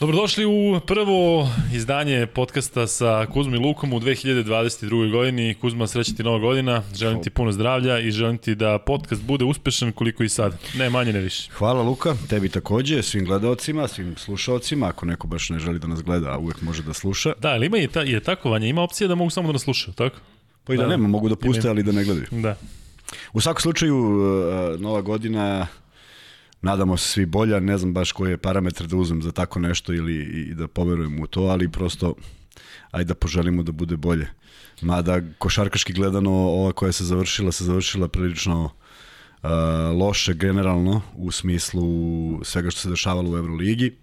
Dobrodošli u prvo izdanje podcasta sa Kuzmom i Lukom u 2022. godini. Kuzma, sreća ti nova godina, želim ti puno zdravlja i želim ti da podcast bude uspešan koliko i sad. Ne manje, ne više. Hvala Luka, tebi takođe, svim gledalcima, svim slušalcima, ako neko baš ne želi da nas gleda, a uvek može da sluša. Da, ali ima i, ta, je tako, Vanja, ima opcija da mogu samo da nas slušaju, tako? Pa i da, da nema, mogu da puste, ali da ne gledaju. Da. U svakom slučaju, uh, nova godina nadamo se svi bolja, ne znam baš koji je parametar da uzmem za tako nešto ili i da poverujem u to, ali prosto ajde da poželimo da bude bolje. Mada košarkaški gledano ova koja se završila, se završila prilično uh, loše generalno u smislu svega što se dešavalo u Euroligi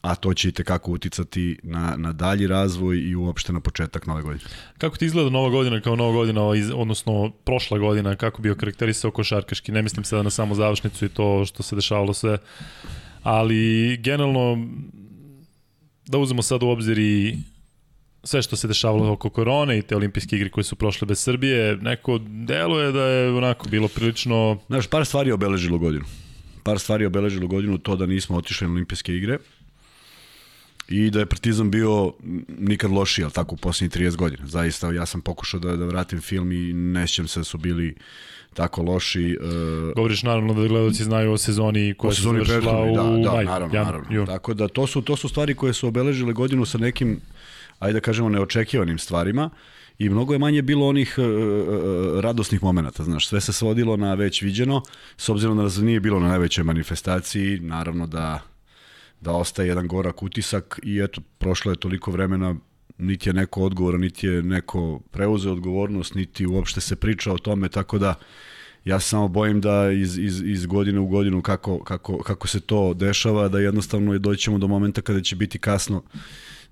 a to će i tekako uticati na, na dalji razvoj i uopšte na početak nove godine. Kako ti izgleda nova godina kao nova godina, odnosno prošla godina, kako bi okarakterisao košarkaški? Ne mislim sada na samo završnicu i to što se dešavalo sve, ali generalno da uzmemo sad u obzir i sve što se dešavalo oko korone i te olimpijske igre koje su prošle bez Srbije, neko deluje da je onako bilo prilično... Znaš, par stvari je obeležilo godinu. Par stvari je obeležilo godinu to da nismo otišli na olimpijske igre, i da je Partizan bio nikad lošiji, ali tako u posljednjih 30 godina. Zaista, ja sam pokušao da, da vratim film i ne sjećam se da su bili tako loši. Uh, Govoriš naravno da gledalci znaju o sezoni koja se završila u da, da, maj. Naravno, jan, naravno. Jun. Tako da to su, to su stvari koje su obeležile godinu sa nekim, ajde da kažemo, neočekivanim stvarima i mnogo je manje bilo onih uh, uh, radosnih momenata, znaš, sve se svodilo na već viđeno, s obzirom da nije bilo na najvećoj manifestaciji, naravno da da ostaje jedan gorak utisak i eto, prošlo je toliko vremena, niti je neko odgovor, niti je neko preuzeo odgovornost, niti uopšte se priča o tome, tako da ja samo bojim da iz, iz, iz godine u godinu kako, kako, kako se to dešava, da jednostavno doćemo do momenta kada će biti kasno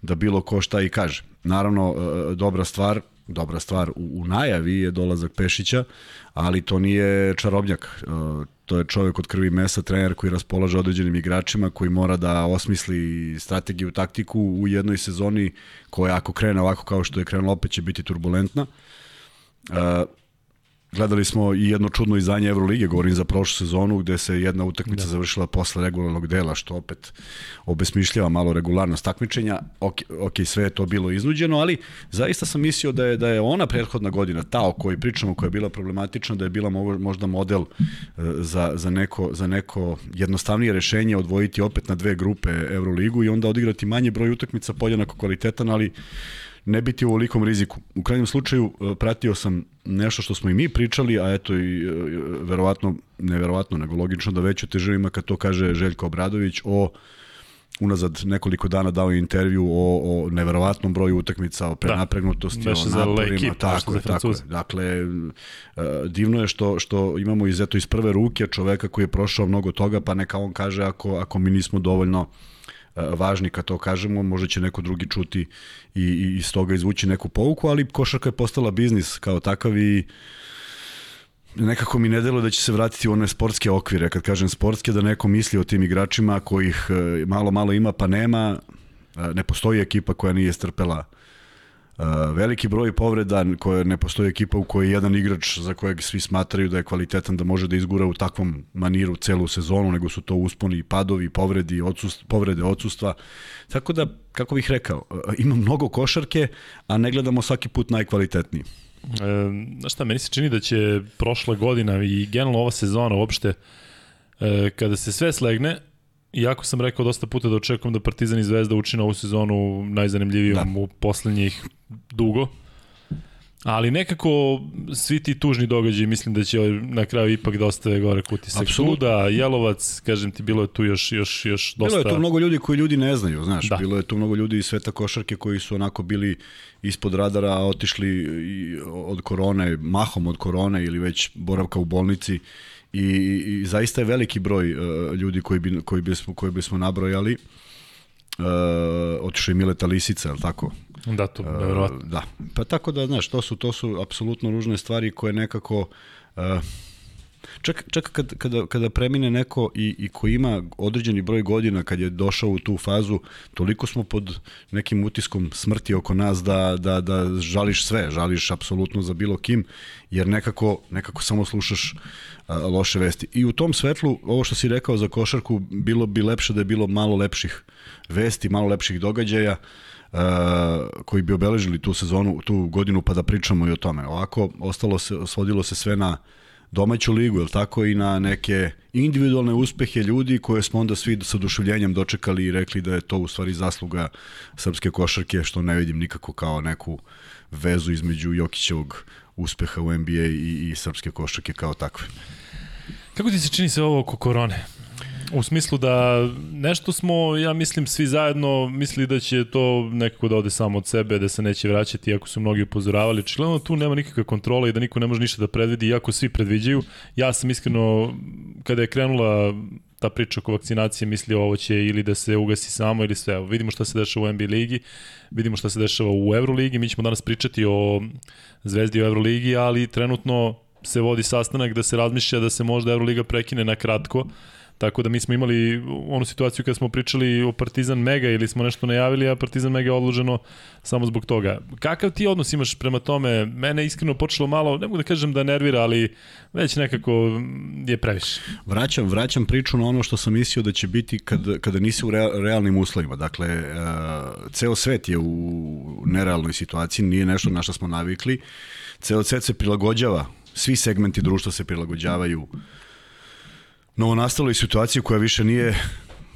da bilo ko šta i kaže. Naravno, e, dobra stvar, dobra stvar u, u najavi je dolazak Pešića, ali to nije čarobnjak. To je čovjek od krvi mesa, trener koji raspolaže određenim igračima, koji mora da osmisli strategiju, taktiku u jednoj sezoni koja ako krene ovako kao što je krenulo opet će biti turbulentna. Uh, Gledali smo i jedno čudno izdanje Evrolige, govorim za prošlu sezonu, gde se jedna utakmica da. završila posle regularnog dela, što opet obesmišljava malo regularnost takmičenja. Ok, ok, sve je to bilo iznuđeno, ali zaista sam mislio da je, da je ona prethodna godina, ta o kojoj pričamo, koja je bila problematična, da je bila možda model e, za, za, neko, za neko jednostavnije rešenje, odvojiti opet na dve grupe Evroligu i onda odigrati manje broj utakmica, podjednako kvalitetan, ali ne biti u ovolikom riziku. U krajnjem slučaju e, pratio sam nešto što smo i mi pričali, a eto i e, verovatno, ne verovatno, nego logično da već težinu ima kad to kaže Željko Obradović o unazad nekoliko dana dao intervju o, o neverovatnom broju utakmica, o prenapregnutosti, da, o naporima, ekip, tako je, tako je. Dakle, e, divno je što, što imamo iz, eto, iz prve ruke čoveka koji je prošao mnogo toga, pa neka on kaže ako, ako mi nismo dovoljno uh, važni kad to kažemo, možda će neko drugi čuti i, i iz toga izvući neku pouku, ali košarka je postala biznis kao takav i nekako mi ne delo da će se vratiti u one sportske okvire. Kad kažem sportske, da neko misli o tim igračima kojih e, malo, malo ima pa nema. E, ne postoji ekipa koja nije strpela Uh, veliki broj povreda koje ne postoji ekipa u kojoj jedan igrač za kojeg svi smatraju da je kvalitetan da može da izgura u takvom maniru celu sezonu, nego su to usponi, padovi, povredi, odsust, povrede, odsustva. Tako da, kako bih rekao, uh, ima mnogo košarke, a ne gledamo svaki put najkvalitetniji. E, znaš šta, meni se čini da će prošla godina i generalno ova sezona uopšte, e, kada se sve slegne, Iako sam rekao dosta puta da očekujem da Partizan i Zvezda učine ovu sezonu najzanimljivijom da. u poslednjih dugo. Ali nekako svi ti tužni događaji mislim da će na kraju ipak da ostave gore kutisak. Absolutno. Duda, Jelovac, kažem ti, bilo je tu još, još, još dosta... Bilo je tu mnogo ljudi koji ljudi ne znaju, znaš. Da. Bilo je tu mnogo ljudi iz sveta košarke koji su onako bili ispod radara, otišli od korone, mahom od korone ili već boravka u bolnici i, i zaista je veliki broj uh, ljudi koji, bi, koji, bismo, koji bismo nabrojali. Uh, otišao je Mileta Lisica, je tako? Da, to uh, Da, pa tako da, znaš, to su, to su apsolutno ružne stvari koje nekako uh, Čak, čak kad, kada, kada premine neko i, i ko ima određeni broj godina kad je došao u tu fazu, toliko smo pod nekim utiskom smrti oko nas da, da, da žališ sve, žališ apsolutno za bilo kim, jer nekako, nekako samo slušaš a, loše vesti. I u tom svetlu, ovo što si rekao za košarku, bilo bi lepše da je bilo malo lepših vesti, malo lepših događaja, Uh, koji bi obeležili tu sezonu, tu godinu pa da pričamo i o tome. Ovako ostalo se svodilo se sve na domaću ligu, je tako i na neke individualne uspehe ljudi koje smo onda svi sa oduševljenjem dočekali i rekli da je to u stvari zasluga srpske košarke, što ne vidim nikako kao neku vezu između Jokićevog uspeha u NBA i, i srpske košarke kao takve. Kako ti se čini se ovo oko korone? U smislu da nešto smo, ja mislim, svi zajedno mislili da će to nekako da ode samo od sebe, da se neće vraćati, iako su mnogi upozoravali. Očigledno tu nema nikakve kontrole i da niko ne može ništa da predvidi, iako svi predviđaju. Ja sam iskreno, kada je krenula ta priča oko vakcinacije, mislio ovo će ili da se ugasi samo ili sve. Evo, vidimo šta se dešava u NBA ligi, vidimo šta se dešava u Euroligi, mi ćemo danas pričati o Zvezdi u Euroligi, ali trenutno se vodi sastanak da se razmišlja da se možda Euroliga prekine na kratko, Tako da mi smo imali onu situaciju kada smo pričali o Partizan Mega ili smo nešto najavili, a Partizan Mega je odloženo samo zbog toga. Kakav ti odnos imaš prema tome? Mene iskreno počelo malo, ne mogu da kažem da nervira, ali već nekako je previše. Vraćam, vraćam priču na ono što sam mislio da će biti kad, kada nisi u realnim uslovima. Dakle, uh, ceo svet je u nerealnoj situaciji, nije nešto na što smo navikli. Ceo svet se prilagođava, svi segmenti društva se prilagođavaju novonastaloj situaciji koja više nije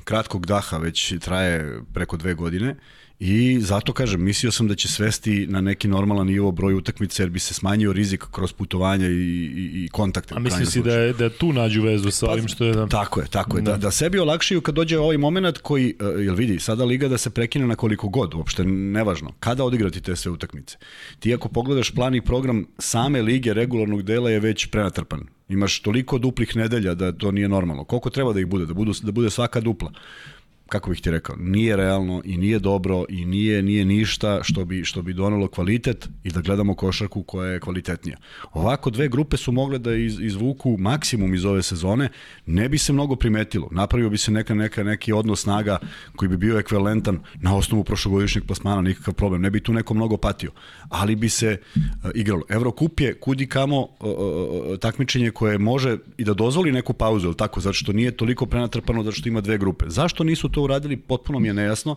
kratkog daha, već traje preko dve godine i zato kažem, mislio sam da će svesti na neki normalan nivo broj utakmice jer bi se smanjio rizik kroz putovanja i, i, i kontakte. A misli si da, je, da tu nađu vezu sa pa, ovim što je... Da... Tako je, tako je. Da, da, da sebi olakšaju kad dođe ovaj moment koji, uh, jel vidi, sada liga da se prekine na koliko god, uopšte nevažno. Kada odigrati te sve utakmice? Ti ako pogledaš plan i program same lige regularnog dela je već prenatrpan Imaš toliko duplih nedelja da to nije normalno. Koliko treba da ih bude? Da, budu, da bude svaka dupla kako bih ti rekao, nije realno i nije dobro i nije nije ništa što bi što bi donelo kvalitet i da gledamo košarku koja je kvalitetnija. Ovako dve grupe su mogle da iz, izvuku maksimum iz ove sezone, ne bi se mnogo primetilo. Napravio bi se neka neka neki odnos snaga koji bi bio ekvivalentan na osnovu prošlogodišnjeg plasmana, nikakav problem, ne bi tu neko mnogo patio, ali bi se uh, igralo. Evrokup je kudi kamo uh, uh, takmičenje koje može i da dozvoli neku pauzu, al tako, zato što nije toliko prenatrpano zato što ima dve grupe. Zašto nisu to uradili, potpuno mi je nejasno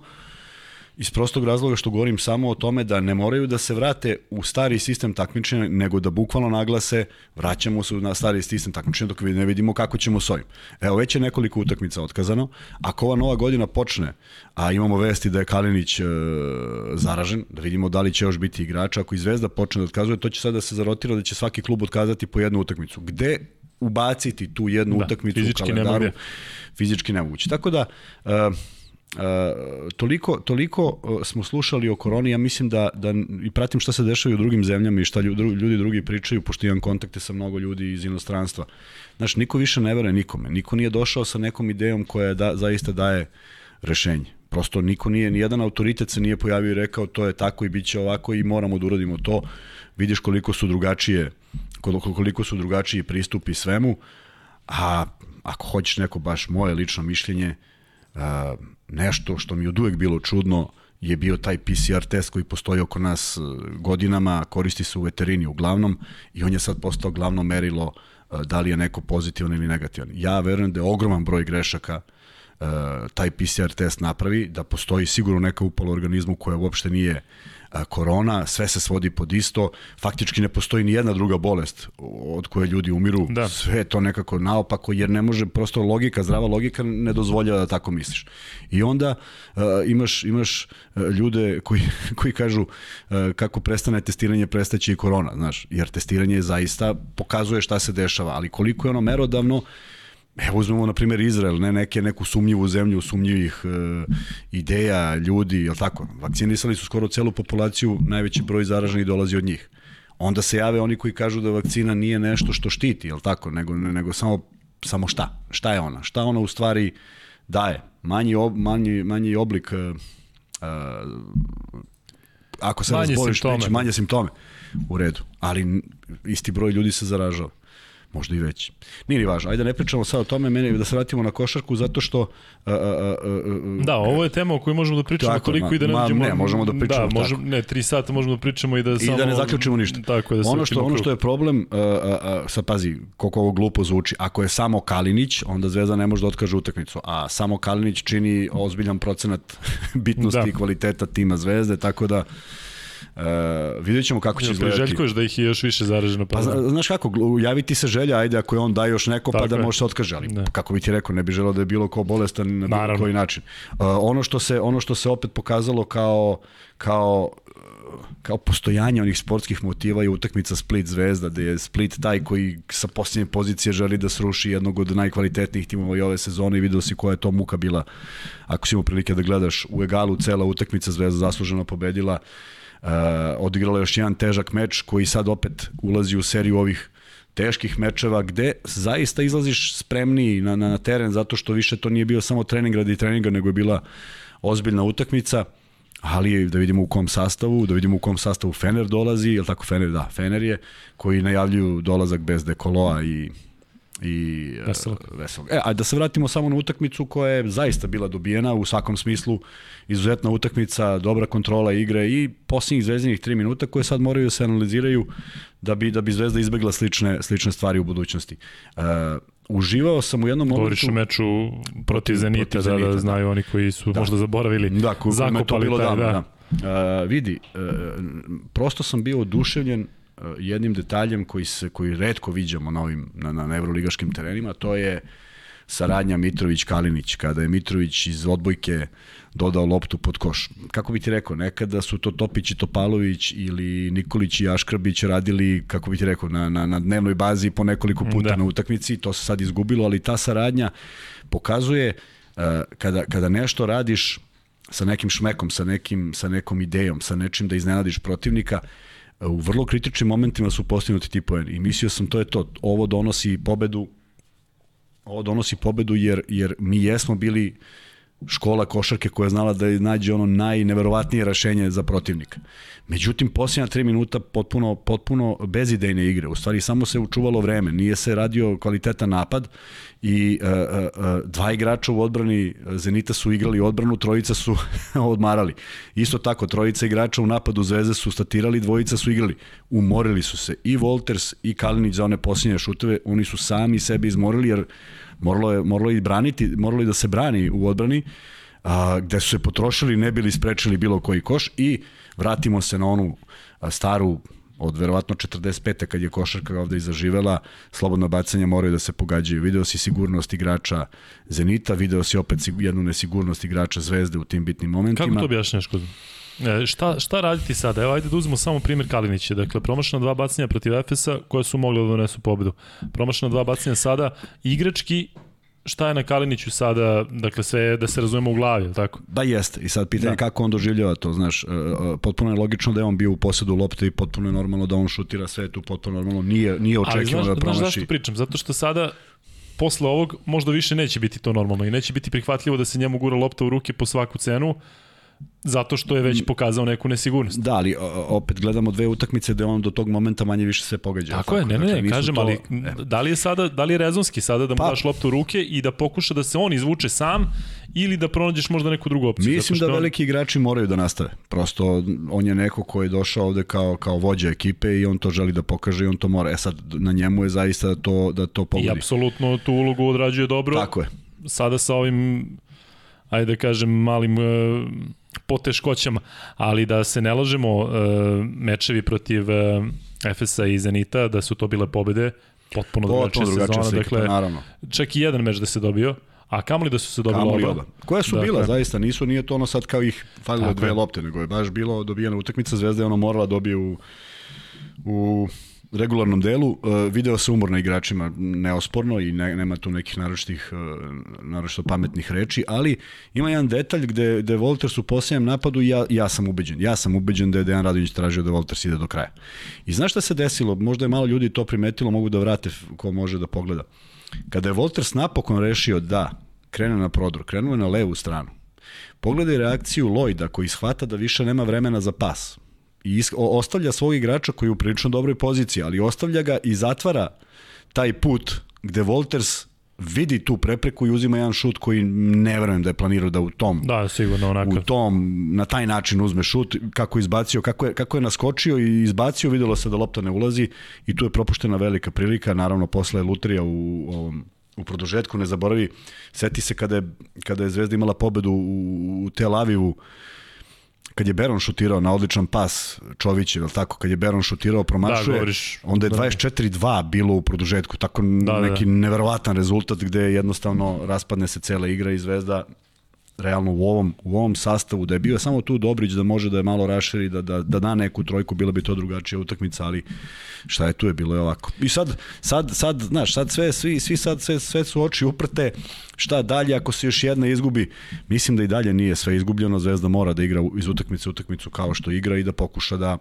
iz prostog razloga što govorim samo o tome da ne moraju da se vrate u stari sistem takmičenja, nego da bukvalno naglase vraćamo se na stari sistem takmičenja dok ne vidimo kako ćemo s ovim. Evo, već je nekoliko utakmica otkazano. Ako ova nova godina počne, a imamo vesti da je Kalinić e, zaražen, da vidimo da li će još biti igrač, ako i Zvezda počne da otkazuje, to će sad da se zarotira da će svaki klub otkazati po jednu utakmicu. Gde ubaciti tu jednu da, utakmicu u kalendaru? Nemoguće. Fizički nemoguće. Tako da, uh, Uh, toliko, toliko uh, smo slušali o koroni, ja mislim da, da i pratim šta se dešava u drugim zemljama i šta ljudi, ljudi drugi pričaju, pošto imam kontakte sa mnogo ljudi iz inostranstva. Znaš, niko više ne veruje nikome. Niko nije došao sa nekom idejom koja da, zaista daje rešenje. Prosto niko nije, nijedan autoritet se nije pojavio i rekao to je tako i bit će ovako i moramo da uradimo to. Vidiš koliko su drugačije, koliko su drugačiji pristupi svemu, a ako hoćeš neko baš moje lično mišljenje, uh, nešto što mi je od uvek bilo čudno je bio taj PCR test koji postoji oko nas godinama, koristi se u veterini uglavnom i on je sad postao glavno merilo da li je neko pozitivan ili negativan. Ja verujem da je ogroman broj grešaka taj PCR test napravi, da postoji sigurno neka upala u organizmu koja uopšte nije uh, korona, sve se svodi pod isto, faktički ne postoji ni jedna druga bolest od koje ljudi umiru, da. sve je to nekako naopako, jer ne može, prosto logika, zdrava logika ne dozvoljava da tako misliš. I onda uh, imaš, imaš ljude koji, koji kažu uh, kako prestane testiranje, prestaće i korona, znaš, jer testiranje zaista pokazuje šta se dešava, ali koliko je ono merodavno, Evo uzmemo na primjer Izrael, ne neke neku sumnjivu zemlju, sumnjivih e, ideja, ljudi, jel tako? Vakcinisali su skoro celu populaciju, najveći broj zaraženih dolazi od njih. Onda se jave oni koji kažu da vakcina nije nešto što štiti, jel tako? Nego, nego samo, samo šta? Šta je ona? Šta ona u stvari daje? Manji, ob, manji, manji oblik e, e ako se razboliš, manje simptome. U redu. Ali isti broj ljudi se zaražava. Možda i veći. Nije ni važno. Ajde ne pričamo sad o tome, meni da se vratimo na košarku zato što a, a, a, a, Da, ovo je tema o kojoj možemo da pričamo tako, koliko ma, i da ne ma, ne, možemo da pričamo da, možemo, ne, 3 sata možemo da pričamo i da I samo da ne zaključimo ništa. Tako da ono što ono što je problem, a, a, a, sad pazi, koliko ovo glupo zvuči, ako je samo Kalinić, onda Zvezda ne može da otkaže utakmicu, a samo Kalinić čini ozbiljan procenat bitnosti da. i kvaliteta tima Zvezde, tako da Uh, vidjet ćemo kako će izgledati. Željkuješ da ih je još više zaraženo. Pa, pa znaš kako, javiti se želja, ajde ako je on da još neko, Tako pa da je. može se otkaže, ali ne. kako bi ti rekao, ne bi želeo da je bilo ko bolestan na bilo koji način. Uh, ono, što se, ono što se opet pokazalo kao, kao kao postojanje onih sportskih motiva je utakmica Split Zvezda, gde je Split taj koji sa posljednje pozicije želi da sruši jednog od najkvalitetnijih timova i ove sezone i vidio si koja je to muka bila. Ako si imao prilike da gledaš u egalu cela utakmica Zvezda zasluženo pobedila, uh, odigrala još jedan težak meč koji sad opet ulazi u seriju ovih teških mečeva gde zaista izlaziš spremniji na, na, na teren zato što više to nije bio samo trening radi treninga nego je bila ozbiljna utakmica ali da vidimo u kom sastavu, da vidimo u kom sastavu Fener dolazi, je tako? Fener, da, Fener je, koji najavljuju dolazak bez Dekoloa i i Veselog. Uh, veselog. E, a da se vratimo samo na utakmicu koja je zaista bila dobijena u svakom smislu, izuzetna utakmica, dobra kontrola igre i posljednjih zvezdinih 3 minuta koje sad moraju da se analiziraju da bi da bi Zvezda izbegla slične slične stvari u budućnosti. Uh, uživao sam u jednom momentu... Govoriš o meču protiv Zenita, da, da znaju oni koji su da. možda zaboravili. Da, zakopali bilo taj, da. da. Uh, vidi, uh, prosto sam bio oduševljen jednim detaljem koji se koji redko viđamo na ovim na, na evroligaškim terenima, to je saradnja Mitrović-Kalinić, kada je Mitrović iz odbojke dodao loptu pod koš. Kako bi ti rekao, nekada su to Topić i Topalović ili Nikolić i Aškrabić radili, kako bi ti rekao, na, na, na dnevnoj bazi po nekoliko puta da. na utakmici, to se sad izgubilo, ali ta saradnja pokazuje uh, kada, kada nešto radiš sa nekim šmekom, sa, nekim, sa nekom idejom, sa nečim da iznenadiš protivnika, u vrlo kritičnim momentima su postignuti ti poeni. I mislio sam to je to. Ovo donosi pobedu ovo donosi pobedu jer, jer mi jesmo bili škola košarke koja je znala da nađe ono najneverovatnije rešenje za protivnika. Međutim, posljednja tri minuta potpuno, potpuno bezidejne igre. U stvari, samo se učuvalo vreme. Nije se radio kvalitetan napad i uh, uh, dva igrača u odbrani Zenita su igrali odbranu, trojica su odmarali. Isto tako, trojica igrača u napadu Zvezde su statirali, dvojica su igrali. Umorili su se i Wolters i Kalinić za one posljednje šuteve. Oni su sami sebi izmorili jer moralo je, moralo je braniti, moralo je da se brani u odbrani, a, gde su se potrošili, ne bili sprečili bilo koji koš i vratimo se na onu staru od verovatno 45. kad je košarka ovde i zaživela, slobodno bacanje moraju da se pogađaju. Video si sigurnost igrača Zenita, video si opet jednu nesigurnost igrača Zvezde u tim bitnim momentima. Kako to objašnjaš kod? E, šta, šta raditi sada? Evo, ajde da uzmemo samo primjer Kalinića. Dakle, promašena dva bacanja protiv Efesa koje su mogli da donesu pobedu. Promašena dva bacanja sada igrački šta je na Kaliniću sada, dakle sve da se razumemo u glavi, tako? Da jeste, i sad pitanje da. kako on doživljava to, znaš, uh, potpuno je logično da je on bio u posedu lopte i potpuno je normalno da on šutira sve tu, potpuno normalno, nije, nije očekivano da promaši. Ali znaš zašto pričam? Zato što sada posle ovog možda više neće biti to normalno i neće biti prihvatljivo da se njemu gura lopta u ruke po svaku cenu, zato što je već pokazao neku nesigurnost. Da, ali opet gledamo dve utakmice da on do tog momenta manje više se pogađa. Tako, tako je, ne, ne, dakle, kažem, to, ali e. da li je sada, da li je rezonski sada da mu pa, daš loptu u ruke i da pokuša da se on izvuče sam ili da pronađeš možda neku drugu opciju? Mislim da veliki igrači moraju da nastave. Prosto on je neko ko je došao ovde kao, kao vođa ekipe i on to želi da pokaže i on to mora. E sad, na njemu je zaista da to, da to pogodi. I apsolutno tu ulogu odrađuje dobro. Tako je. Sada sa ovim ajde da kažem, malim uh, poteškoćama, ali da se ne lažemo, uh, mečevi protiv uh, Efesa i Zenita, da su to bile pobede, potpuno, potpuno drugačija sezona, slika, dakle, naravno. čak i jedan meč da se dobio, a kamoli da su se dobili oba. oba. Koje su dakle, bila, zaista, nisu, nije to ono sad kao ih falilo dve lopte, nego je baš bilo dobijena utakmica, Zvezda je ono morala da dobije u, u regularnom delu. Uh, video se umor na igračima neosporno i ne, nema tu nekih naročitih, uh, naročito pametnih reči, ali ima jedan detalj gde, gde Volters u posljednjem napadu ja, ja sam ubeđen. Ja sam ubeđen da je Dejan Radović tražio da Volters ide do kraja. I znaš šta se desilo? Možda je malo ljudi to primetilo, mogu da vrate ko može da pogleda. Kada je Volters napokon rešio da krene na prodor, krenuo je na levu stranu. Pogledaj reakciju Lloyda koji shvata da više nema vremena za pas I ostavlja svog igrača koji je u prilično dobroj poziciji, ali ostavlja ga i zatvara taj put gde Wolters vidi tu prepreku i uzima jedan šut koji ne verujem da je planirao da u tom Da, sigurno onako. u tom na taj način uzme šut kako je izbacio kako je kako je naskočio i izbacio videlo se da lopta ne ulazi i tu je propuštena velika prilika naravno posle je lutrija u ovom u produžetku ne zaboravi seti se kada je kada je Zvezda imala pobedu u, u Tel Avivu kad je Beron šutirao na odličan pas Čovićev, je tako? Kad je Beron šutirao, promašuje, Da, govoriš. onda je Da. 24-2 bilo u produžetku. Tako Da, da. neki neverovatan rezultat gde jednostavno raspadne se cela igra i Zvezda realno u ovom, u ovom sastavu, da je bio samo tu Dobrić da može da je malo raširi, da, da, da da neku trojku, bila bi to drugačija utakmica, ali šta je tu je, bilo je ovako. I sad, sad, sad znaš, sad sve, svi, svi sad, sve, sve su oči uprte, šta dalje ako se još jedna izgubi, mislim da i dalje nije sve izgubljeno, Zvezda mora da igra iz utakmice u utakmicu kao što igra i da pokuša da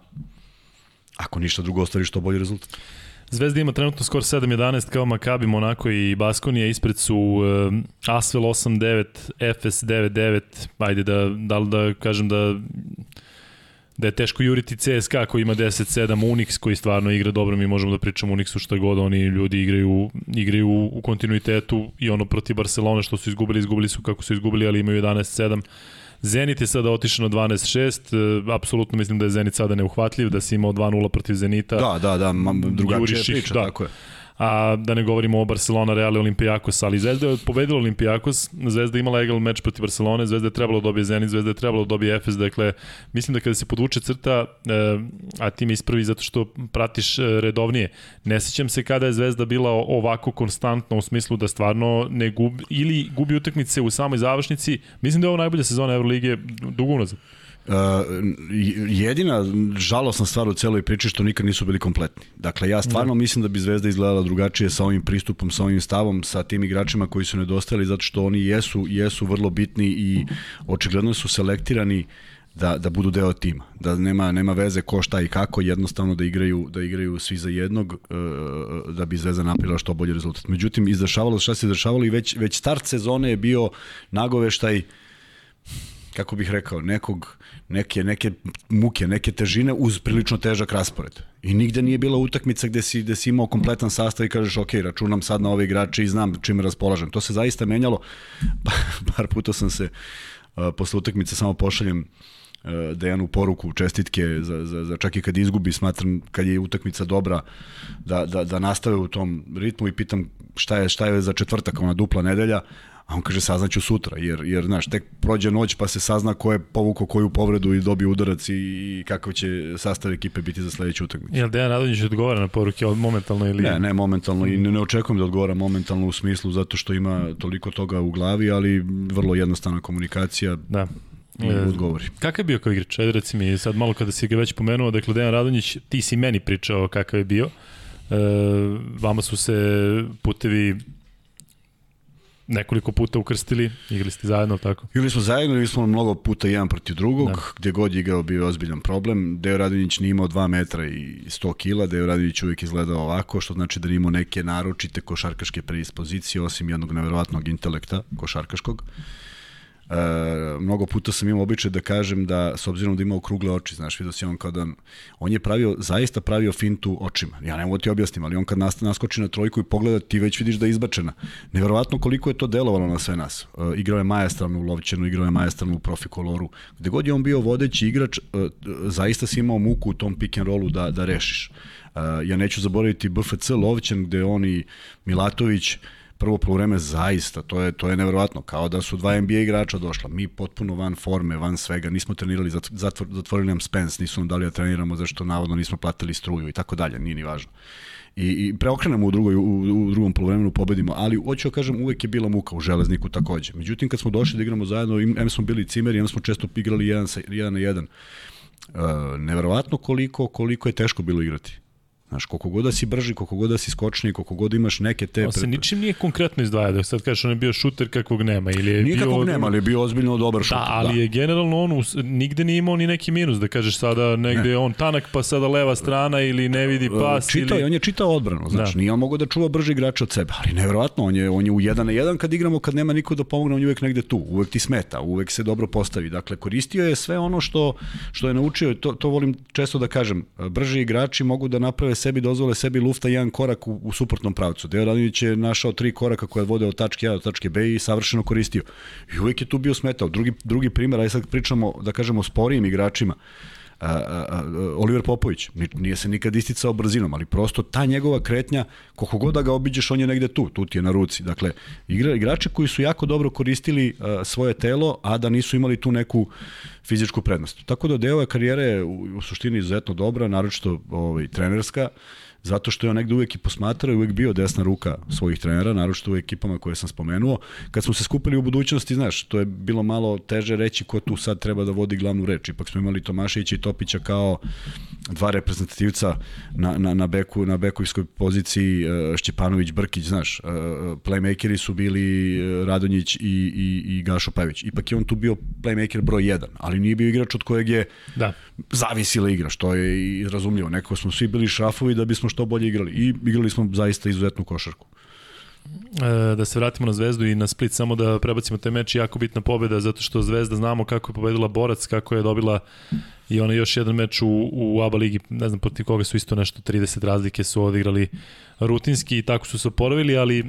ako ništa drugo ostvari što bolji rezultat. Zvezda ima trenutno skor 7-11 kao Makabi, Monako i Baskonija. Ispred su um, Asvel 8-9, FS 9-9. Ajde da, da da kažem da da je teško juriti CSKA koji ima 10-7, Unix koji stvarno igra dobro, mi možemo da pričamo Unixu šta god, oni ljudi igraju, igraju u kontinuitetu i ono protiv Barcelone što su izgubili, izgubili su kako su izgubili, ali imaju 11-7. Zenit je sada otišao na 12-6, e, apsolutno mislim da je Zenit sada neuhvatljiv, da si imao 2-0 protiv Zenita Da, da, da, drugačija priča, da. tako je. A da ne govorimo o Barcelona, Real i Olimpijakos, ali Zvezda je pobedila Olimpijakos, Zvezda je imala egal meč protiv Barcelone, Zvezda je trebalo da dobije Zenit, Zvezda je trebalo da dobije Efes, dakle, mislim da kada se podvuče crta, e, a ti me ispravi zato što pratiš e, redovnije, ne sećam se kada je Zvezda bila ovako konstantna u smislu da stvarno ne gubi, ili gubi utakmice u samoj završnici, mislim da je ovo najbolja sezona Evrolige dugo unazad. Uh, jedina žalosna stvar u celoj priči što nikad nisu bili kompletni. Dakle, ja stvarno mislim da bi Zvezda izgledala drugačije sa ovim pristupom, sa ovim stavom, sa tim igračima koji su nedostajali, zato što oni jesu, jesu vrlo bitni i očigledno su selektirani da, da budu deo tima. Da nema, nema veze ko šta i kako, jednostavno da igraju, da igraju svi za jednog uh, da bi Zvezda napravila što bolji rezultat. Međutim, izdešavalo se šta se izdešavalo i već, već start sezone je bio nagoveštaj kako bih rekao, nekog, neke, neke muke, neke težine uz prilično težak raspored. I nigde nije bila utakmica gde si, gde si imao kompletan sastav i kažeš ok, računam sad na ove igrače i znam čime raspolažem. To se zaista menjalo. Par puta sam se uh, posle utakmice samo pošaljem Dejanu poruku, čestitke za, za, za čak i kad izgubi, smatram kad je utakmica dobra da, da, da nastave u tom ritmu i pitam šta je, šta je za četvrtak, ona dupla nedelja, A on kaže saznaću sutra, jer, jer znaš, tek prođe noć pa se sazna ko je povukao koju povredu i dobio udarac i, i kakav će sastav ekipe biti za sledeću utakmicu. Jel Dejan Radonjić odgovara na poruke od momentalno ili... Ne, ne momentalno i ne, ne očekujem da odgovara momentalno u smislu zato što ima toliko toga u glavi, ali vrlo jednostavna komunikacija Da. E, odgovori. Kakav je bio kao igrač? Ajde reci mi, sad malo kada si ga već pomenuo, dakle Dejan Radonjić, ti si meni pričao kakav je bio. E, vama su se putevi nekoliko puta ukrstili, igrali ste zajedno, tako? Igrali smo zajedno, igrali smo mnogo puta jedan protiv drugog, da. gde god je igrao bio ozbiljan problem. Deo Radonjić nije imao 2 metra i 100 kila, Deo Radonjić uvijek izgledao ovako, što znači da nije imao neke naročite košarkaške predispozicije, osim jednog neverovatnog intelekta košarkaškog. E, mnogo puta sam imao običaj da kažem da s obzirom da ima okrugle oči, znaš, vidio si on kada on je pravio zaista pravio fintu očima. Ja ne mogu da ti objasnim, ali on kad nas, naskoči na trojku i pogleda ti već vidiš da je izbačena. Neverovatno koliko je to delovalo na sve nas. E, igrao je majestralno u Lovćenu, igrao je majestralno u Profikoloru. Gde god je on bio vodeći igrač, e, zaista si imao muku u tom pick and rollu da da rešiš. E, ja neću zaboraviti BFC Lovćen gde on i Milatović prvo poluvreme zaista, to je to je neverovatno, kao da su dva NBA igrača došla. Mi potpuno van forme, van svega, nismo trenirali, zatvor, zatvorili nam Spence, nisu nam dali da treniramo zašto navodno nismo platili struju i tako dalje, nije ni važno. I, i preokrenemo u, drugoj, u, u drugom polovremenu, pobedimo, ali hoću da kažem, uvek je bila muka u železniku takođe. Međutim, kad smo došli da igramo zajedno, em smo bili cimeri, em smo često igrali jedan, sa, jedan na jedan. Uh, neverovatno koliko, koliko je teško bilo igrati. Znaš, koliko god da si brži, koliko god da si skočni, koliko god imaš neke te... On se ničim nije konkretno izdvaja, da sad kažeš on je bio šuter kakvog nema. Ili je nije bio... nema, ali je bio ozbiljno dobar šuter. Da, ali da. je generalno on us, nigde nije imao ni neki minus, da kažeš sada negde ne. on tanak pa sada leva strana ili ne vidi e, pas. Čitao, ili... on je čitao odbranu, znači da. nije on mogao da čuva brži igrač od sebe, ali nevjerovatno, on je, on je u jedan na jedan kad igramo, kad nema niko da pomogne, on je uvek negde tu, uvek ti smeta, uvek se dobro postavi. Dakle, koristio je sve ono što, što je naučio, to, to volim često da kažem, brži igrači mogu da naprave sebi, dozvole sebi lufta jedan korak u, u suprotnom pravcu. Deo Radonjić je našao tri koraka koje vode od tačke A do tačke B i savršeno koristio. I uvek je tu bio smetao. Drugi, drugi primer, aj sad pričamo, da kažemo, sporijim igračima. A, a, Oliver Popović, nije se nikad isticao brzinom, ali prosto ta njegova kretnja, koliko god da ga obiđeš, on je negde tu, tu ti je na ruci. Dakle, igra, igrači koji su jako dobro koristili svoje telo, a da nisu imali tu neku fizičku prednost. Tako da deo je karijere u, u suštini izuzetno dobra, naročito ovaj, trenerska, zato što je on negde uvek i posmatrao i uvek bio desna ruka svojih trenera, naročito u ekipama koje sam spomenuo. Kad smo se skupili u budućnosti, znaš, to je bilo malo teže reći ko tu sad treba da vodi glavnu reč. Ipak smo imali Tomaševića i Topića kao dva reprezentativca na, na, na, beku, na bekovskoj poziciji e, Šćepanović, Brkić, znaš, e, playmakeri su bili e, Radonjić i, i, i Gašo Pavić. Ipak je on tu bio playmaker broj 1, ali nije bio igrač od kojeg je da. zavisila igra, što je i razumljivo. Nekako smo svi bili šrafovi da bismo što bolje igrali. I igrali smo zaista izuzetnu košarku. E, da se vratimo na Zvezdu i na Split, samo da prebacimo te meč, jako bitna pobeda, zato što Zvezda znamo kako je pobedila Borac, kako je dobila i ona još jedan meč u, u ABA ligi, ne znam protiv koga su isto nešto 30 razlike su odigrali rutinski i tako su se oporavili, ali e,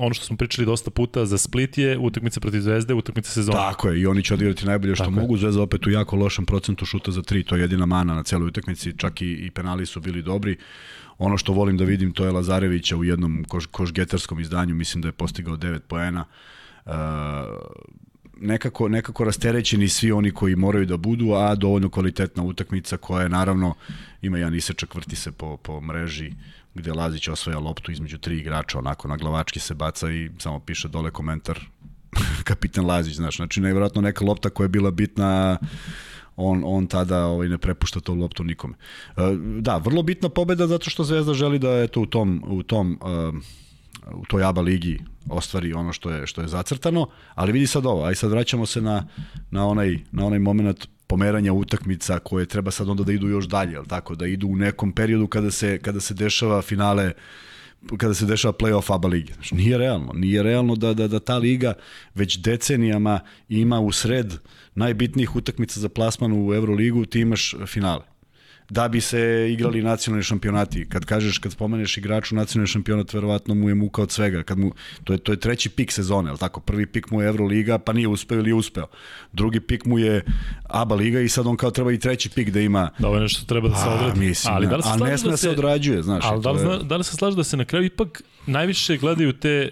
ono što smo pričali dosta puta za Split je utakmica protiv Zvezde, utakmica sezona. Tako je, i oni će odigrati najbolje što tako mogu. Je. Zvezda opet u jako lošem procentu šuta za tri, to je jedina mana na celoj utakmici, čak i, i penali su bili dobri. Ono što volim da vidim to je Lazarevića u jednom koš, košgetarskom izdanju, mislim da je postigao 9 poena. Uh, nekako, nekako rasterećeni svi oni koji moraju da budu, a dovoljno kvalitetna utakmica koja je naravno, ima jedan isečak, vrti se po, po mreži gde Lazić osvaja loptu između tri igrača, onako na glavački se baca i samo piše dole komentar kapitan Lazić, znaš, znači nevjerojatno neka lopta koja je bila bitna on, on tada ovaj, ne prepušta to loptu nikome. E, da, vrlo bitna pobeda zato što Zvezda želi da je to u tom, u tom e, u toj ABA ligi ostvari ono što je što je zacrtano, ali vidi sad ovo, aj sad vraćamo se na, na onaj na onaj momenat pomeranja utakmica koje treba sad onda da idu još dalje, al tako da idu u nekom periodu kada se kada se dešava finale kada se dešava play-off ABA lige. Znači, nije realno. Nije realno da, da, da ta liga već decenijama ima u sred najbitnijih utakmica za plasman u Euroligu, ti imaš finale da bi se igrali nacionalni šampionati. Kad kažeš, kad spomeneš igraču nacionalni šampionat, verovatno mu je muka od svega. Kad mu, to, je, to je treći pik sezone, al tako? Prvi pik mu je Euroliga, pa nije uspeo ili je uspeo. Drugi pik mu je ABA liga i sad on kao treba i treći pik da ima... Da, ovo je nešto treba da se odradi. Mislim, ali da li se a ne sme da se odrađuje, znaš. Ali da li, je... da li se slaže da se na kraju ipak najviše gledaju te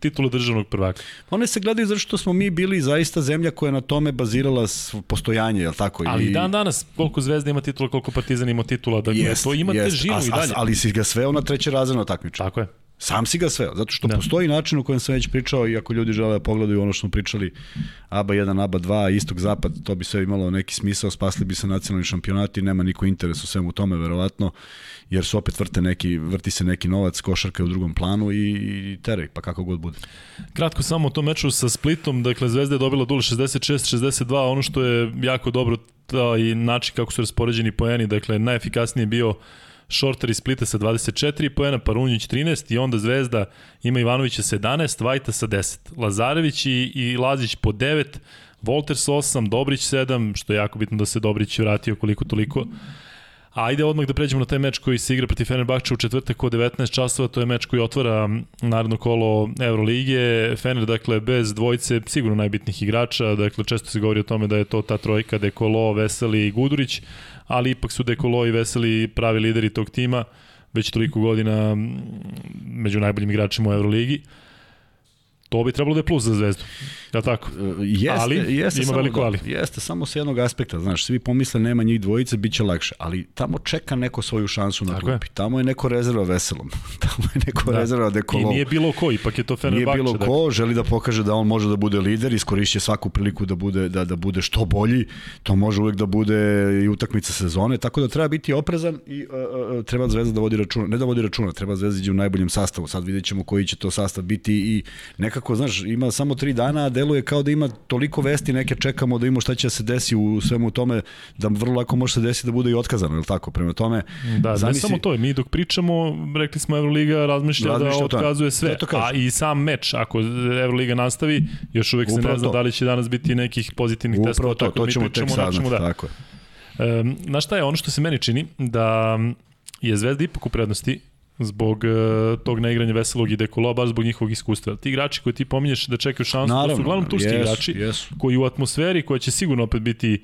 titulu državnog prvaka. One se gledaju zato što smo mi bili zaista zemlja koja je na tome bazirala postojanje, je li tako? Ali I... dan danas, koliko Zvezda ima titula, koliko Partizan ima titula, da jest, to ima jest. težinu a, i dalje. ali si ga sveo na treće razredno takmiče. Tako je. Sam si ga sveo, zato što da. postoji način u kojem sam već pričao i ako ljudi žele da pogledaju ono što smo pričali ABA 1, ABA 2, istok, zapad, to bi sve imalo neki smisao, spasli bi se nacionalni šampionati, nema niko interes u svemu tome, verovatno, jer su opet vrte neki, vrti se neki novac, košarka u drugom planu i, i teraj, pa kako god bude. Kratko samo o tom meču sa Splitom, dakle Zvezda je dobila dule 66-62, ono što je jako dobro, i način kako su raspoređeni poeni, dakle najefikasnije bio Šorter iz Splita sa 24 poena, Parunjić 13 i onda Zvezda ima Ivanovića 17, Vajta sa 10. Lazarević i, i Lazić po 9, Volters 8, Dobrić 7, što je jako bitno da se Dobrić vratio koliko toliko. Ajde odmah da pređemo na taj meč koji se igra protiv Fenerbahča u četvrtak od 19 časova, to je meč koji otvara narodno kolo Euroligije. Fener, dakle, bez dvojice sigurno najbitnijih igrača, dakle, često se govori o tome da je to ta trojka Dekolo, Veseli i Gudurić, ali ipak su Dekolo i Veseli pravi lideri tog tima, već toliko godina među najboljim igračima u Euroligi. To bi trebalo da je plus za Zvezdu. Ja tako? Jeste, ali, jeste ima veliko ali. Jeste samo s jednog aspekta, znaš, svi pomisle nema njih dvojice, bit će lakše, ali tamo čeka neko svoju šansu na Tako klupi. je. Tamo je neko rezerva veselom. tamo je neko Da. rezerva I dekolov. nije bilo ko, ipak je to Nije Fenerbahče. bilo dakle. ko, želi da pokaže da on može da bude lider, iskorišće svaku priliku da bude, da, da bude što bolji, to može uvek da bude i utakmica sezone, tako da treba biti oprezan i uh, uh, treba Zvezda da vodi računa, ne da vodi računa, treba Zvezda ići u najboljem sastavu, sad vidjet ćemo koji će to sastav biti i nekako, znaš, ima samo tri dana, deluje kao da ima toliko vesti, neke čekamo da imamo šta će da se desi u svemu tome, da vrlo lako može se desiti da bude i otkazano, je li tako? Prema tome, Da, zamisli- ne samo to, mi dok pričamo, rekli smo Euroliga razmišlja, Razmišlja da o tome. otkazuje sve, a i sam meč, ako Euroliga nastavi, još uvek se Upravo ne zna to. da li će danas biti nekih pozitivnih upravo testova, to, tako da to mi ćemo tek pričamo o nečemu saznati, da. tako je. Um, znaš šta je, ono što se meni čini, da je Zvezda ipak u prednosti zbog uh, tog neigranja Veselog i Dekola, baš zbog njihovog iskustva. Ti igrači koji ti pominješ da čekaju šansu, to su uglavnom turski jesu, igrači, Jesu. koji u atmosferi koja će sigurno opet biti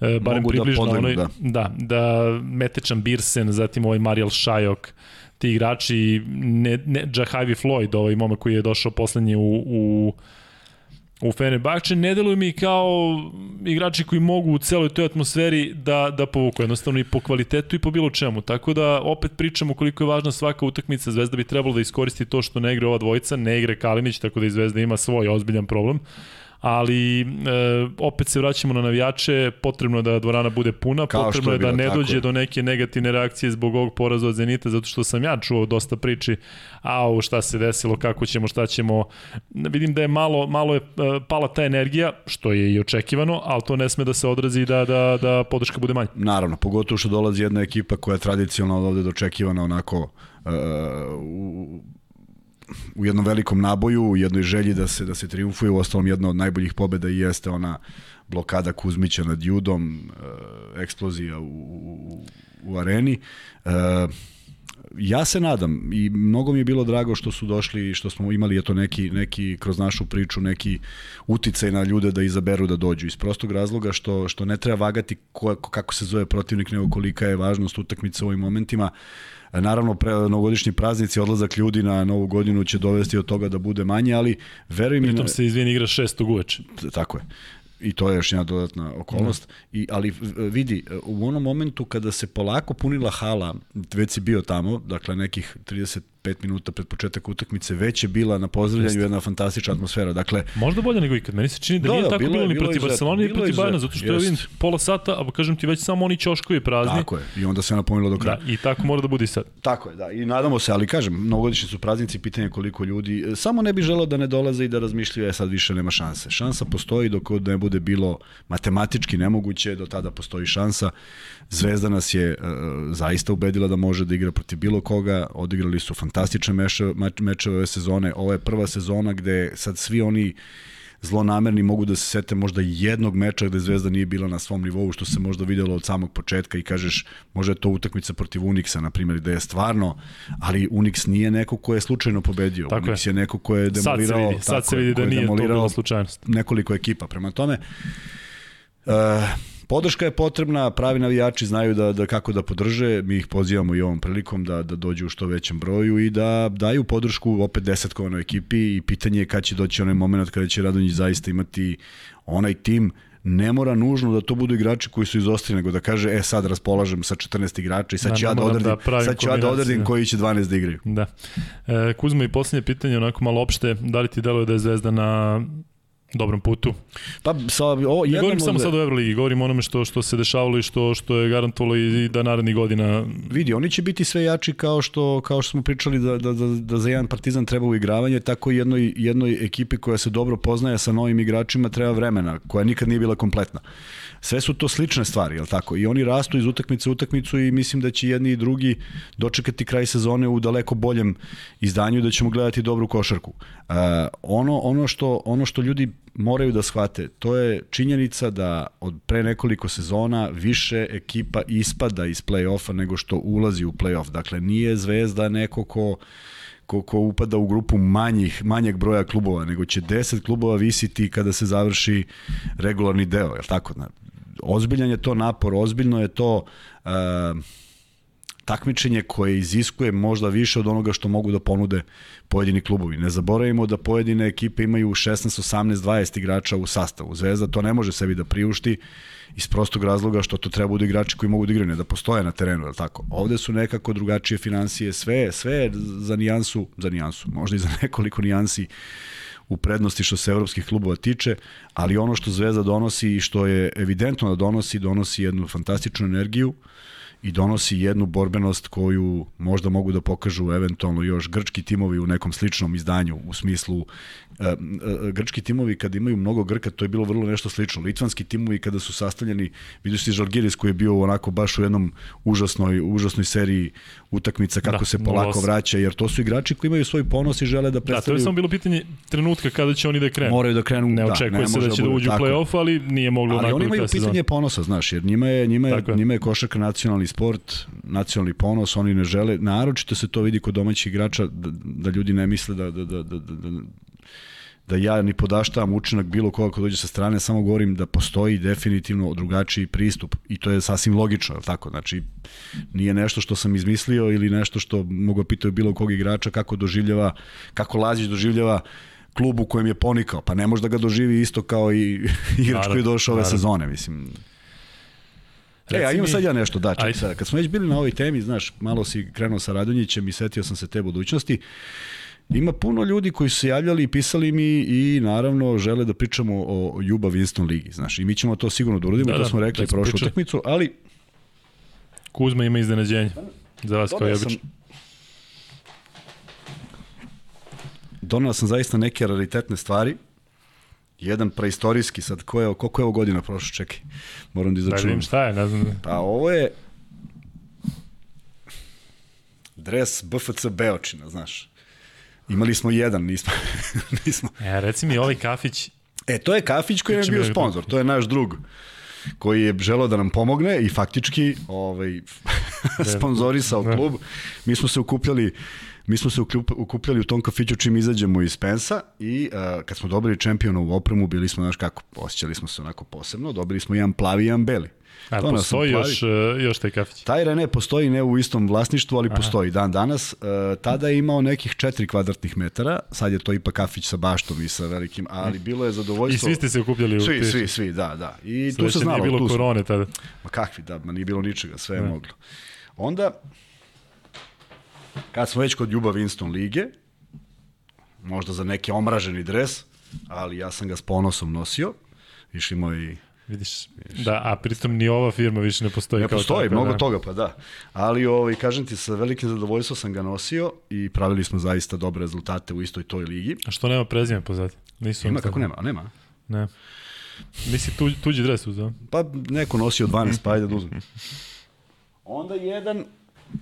e, barem Mogu da približno podlegnu, onoj, da. da, da Metečan Birsen, zatim ovaj Marijal Šajok, ti igrači, ne, ne, Jahavi Floyd, ovaj momak koji je došao poslednji u, u u Fenerbahče, ne deluju mi kao igrači koji mogu u celoj toj atmosferi da, da povuku, jednostavno i po kvalitetu i po bilo čemu. Tako da opet pričamo koliko je važna svaka utakmica, Zvezda bi trebalo da iskoristi to što ne igra ova dvojica, ne igra Kalinić, tako da i Zvezda ima svoj ozbiljan problem ali e, opet se vraćamo na navijače, potrebno je da dvorana bude puna, Kao potrebno je je da ne dođe je. do neke negativne reakcije zbog ovog poraza od Zenita, zato što sam ja čuo dosta priči, au šta se desilo, kako ćemo, šta ćemo. Vidim da je malo, malo je e, pala ta energija, što je i očekivano, ali to ne sme da se odrazi da, da, da podrška bude manja. Naravno, pogotovo što dolazi jedna ekipa koja je tradicionalno ovde dočekivana onako uh, u, u jednom velikom naboju, u jednoj želji da se da se triumfuje, u ostalom jedna od najboljih pobeda i jeste ona blokada Kuzmića nad Judom, uh, eksplozija u, u, u areni. Uh, ja se nadam i mnogo mi je bilo drago što su došli i što smo imali eto neki neki kroz našu priču neki uticaj na ljude da izaberu da dođu iz prostog razloga što što ne treba vagati ko, kako se zove protivnik nego kolika je važnost utakmice u ovim momentima Naravno, pre, novogodišnji praznici, odlazak ljudi na novu godinu će dovesti od toga da bude manje, ali veruj mi... Pritom se izvijeni igra šestog uveče. Tako je. I to je još jedna dodatna okolnost. I, ali vidi, u onom momentu kada se polako punila hala, već si bio tamo, dakle nekih 35 minuta pred početak utakmice, već je bila na pozdravljanju jedna fantastična atmosfera. Dakle, Možda bolje nego ikad. Meni se čini da, Da, nije da, tako bilo bilo, ni protiv. Barcelona, ni protiv izuzetno, zato što je vidim jest. pola sata, a kažem ti već samo oni ćoškovi prazni. tako je. I onda se napomenulo do kraja. Da, i tako mora da bude i sad. Tako je, da. I nadamo se, ali kažem, novogodišnji su praznici, pitanje je koliko ljudi. E, Samo ne bi želeo da ne dolaze i da razmišljaju, e sad više nema šanse. Šansa postoji dok god ne bude bilo matematički nemoguće, do tada postoji šansa. Zvezda nas je uh, zaista ubedila da može da igra protiv bilo koga. Odigrali su fantastične meče, mač- mečeve ove sezone. Ovo je prva sezona gde sad svi oni zlonamerni mogu da se sete možda jednog meča gde Zvezda nije bila na svom nivou, što se možda videlo od samog početka i kažeš, može je to utakmica protiv Unixa, na primjer, gde je stvarno, ali Unix nije neko ko je slučajno pobedio. Tako Unix je. je. neko ko je Sad se demolirao, vidi, sad tako se je, vidi da je nije to demolirao bila slučajnost. nekoliko ekipa. Prema tome, uh, podrška je potrebna, pravi navijači znaju da, da kako da podrže, mi ih pozivamo i ovom prilikom da, da dođu u što većem broju i da daju podršku opet desetkovanoj ekipi i pitanje je kad će doći onaj moment kada će Radonjić zaista imati onaj tim ne mora nužno da to budu igrači koji su izostali, nego da kaže, e sad raspolažem sa 14 igrača i sad Da, ću ja da odredim, da sad ću ja da odredim koji će 12 da igraju. Da. E, Kuzma i posljednje pitanje, onako malo opšte, da li ti deluje da je Zvezda na dobrom putu? Pa sa, o, Ne govorim samo sad o Euroligi, govorim o onome što, što se dešavalo i što, što je garantovalo i da narednih godina Vidi, oni će biti sve jači kao što, kao što smo pričali da, da, da, da za jedan partizan treba uigravanje, tako i jednoj, jednoj ekipi koja se dobro poznaje sa novim igračima treba vremena, koja nikad nije bila kompletna. Sve su to slične stvari, jel tako? I oni rastu iz utakmice u utakmicu i mislim da će jedni i drugi dočekati kraj sezone u daleko boljem izdanju da ćemo gledati dobru košarku. Uh, ono, ono, što, ono što ljudi moraju da shvate, to je činjenica da od pre nekoliko sezona više ekipa ispada iz play-offa nego što ulazi u play-off. Dakle, nije Zvezda neko ko ko, ko upada u grupu manjih, manjeg broja klubova, nego će 10 klubova visiti kada se završi regularni deo, je tako? Ozbiljan je to napor, ozbiljno je to uh, takmičenje koje iziskuje možda više od onoga što mogu da ponude pojedini klubovi. Ne zaboravimo da pojedine ekipe imaju 16, 18, 20 igrača u sastavu. Zvezda to ne može sebi da priušti iz prostog razloga što to treba budu igrači koji mogu da igraju, ne da postoje na terenu, je tako? Ovde su nekako drugačije financije, sve, sve za nijansu, za nijansu, možda i za nekoliko nijansi u prednosti što se evropskih klubova tiče, ali ono što Zvezda donosi i što je evidentno da donosi, donosi jednu fantastičnu energiju, uh, i donosi jednu borbenost koju možda mogu da pokažu eventualno još grčki timovi u nekom sličnom izdanju u smislu e, e, grčki timovi kad imaju mnogo Grka to je bilo vrlo nešto slično. Litvanski timovi kada su sastavljeni vidiš ti Žalgiris koji je bio onako baš u jednom užasnoj užasnoj seriji utakmica kako da, se polako vraća jer to su igrači koji imaju svoj ponos i žele da predstavljaju Da, to je samo bilo pitanje trenutka kada će oni da krenu. Moraju da krenu, ne da, očekuje ne se da će da, da uđu u plej-off, ali nije moglo ali oni imaju pitanje ponosa, znaš, jer njima je njima je, njima je košarka nacionalni sport, nacionalni ponos, oni ne žele, naročito se to vidi kod domaćih igrača, da, da ljudi ne misle da, da, da, da, da, da ja ni podaštavam učinak bilo koga ko dođe sa strane, samo govorim da postoji definitivno drugačiji pristup i to je sasvim logično, je tako? Znači, nije nešto što sam izmislio ili nešto što mogu da pitati bilo kog igrača kako doživljava, kako Lazić doživljava klub u kojem je ponikao, pa ne može da ga doživi isto kao i igrač koji je došao ove sezone, mislim. E, a imam sad ja nešto, da, ček, sad, kad smo već bili na ovoj temi, znaš, malo si krenuo sa Radonjićem i setio sam se te budućnosti, Ima puno ljudi koji su se javljali i pisali mi i naravno žele da pričamo o Juba Winston ligi, znaš, i mi ćemo to sigurno da uradimo, da, to da, smo rekli prošlu utakmicu, ali Kuzma ima iznenađenje za vas kao jebič. Donao sam zaista neke raritetne stvari, jedan preistorijski, sad ko je, koliko je ovo godina prošlo, čekaj, moram da, da izračunam. Da vidim šta je, ne znam. Pa ovo je dres BFC Beočina, znaš. Imali smo jedan, nismo... nismo. E, reci mi, ovaj kafić... E, to je kafić koji je bio sponsor, to je naš drug koji je želeo da nam pomogne i faktički ovaj, sponzorisao klub. Mi smo se ukupljali mi smo se ukupljali u tom kafiću čim izađemo iz Pensa i uh, kad smo dobili čempionovu opremu, bili smo, znaš kako, osjećali smo se onako posebno, dobili smo jedan plavi i jedan beli. A to postoji još, uh, još taj kafić? Taj Rene postoji ne u istom vlasništvu, ali Aha. postoji dan danas. Uh, tada je imao nekih 4 kvadratnih metara, sad je to ipak kafić sa baštom i sa velikim, ali bilo je zadovoljstvo. I svi ste se okupljali u Svi, svi, svi, da, da. I tu se znalo. Nije bilo korone tada. Ma kakvi, da, ma nije bilo ničega, sve je moglo. Onda, kad smo već kod Ljuba Winston lige, možda za neki omraženi dres, ali ja sam ga s ponosom nosio, išli moji Vidiš, Vidiš, da, a pritom ni ova firma više ne postoji ne kao postoji, tako, mnogo da. toga, pa da. Ali, ovaj, kažem ti, sa velikim zadovoljstvom sam ga nosio i pravili smo zaista dobre rezultate u istoj toj ligi. A što nema prezime pozadnje? Nisu Ima, kako nema? A nema? Ne. Nisi tuđ, tuđi dres uzao? Pa neko nosio 12, pa ajde da uzmem. Onda jedan,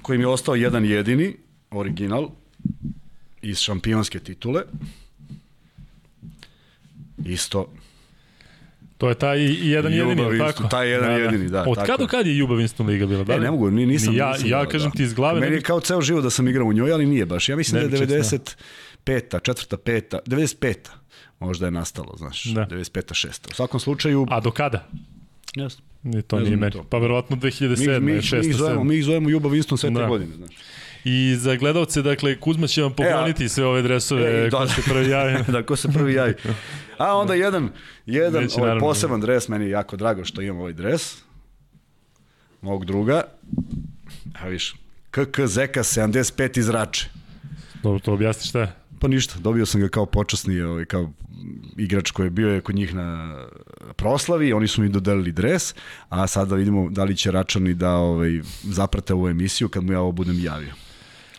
koji mi je ostao jedan jedini, original, iz šampionske titule. Isto To je taj jedan Ljubav jedini, Winston, tako? Taj jedan da, da. jedini, da. Od kada do kada je Ljubav Winston Liga bila? Da e, ne mogu, ni, nisam. ja, nisam, ja da, kažem da. ti iz glave. Meni je kao ceo život da sam igrao u njoj, ali nije baš. Ja mislim ne, da je 95. četvrta, peta, 95. Možda je nastalo, znaš, da. 95. šesta. U svakom slučaju... A do kada? Jasno. Ni to ne nije meni. Pa verovatno 2007. Mi, mi, 6. Mi ih zovemo, mi ih zovemo Ljubav Winston sve te da. godine, znaš. I za gledalce, dakle, Kuzma će vam pokloniti e, sve ove dresove e, ko se prvi javi. da, ko se prvi javi. A onda jedan, jedan Neće, ovaj poseban dres, meni je jako drago što imam ovaj dres. Mog druga. A viš, KK Zeka 75 iz Rače. Dobro, to objasni šta je? Pa ništa, dobio sam ga kao počasni, ovaj, kao igrač koji je bio je kod njih na proslavi, oni su mi dodelili dres, a sada vidimo da li će Račani da ovaj, zaprate ovu emisiju kad mu ja ovo budem javio.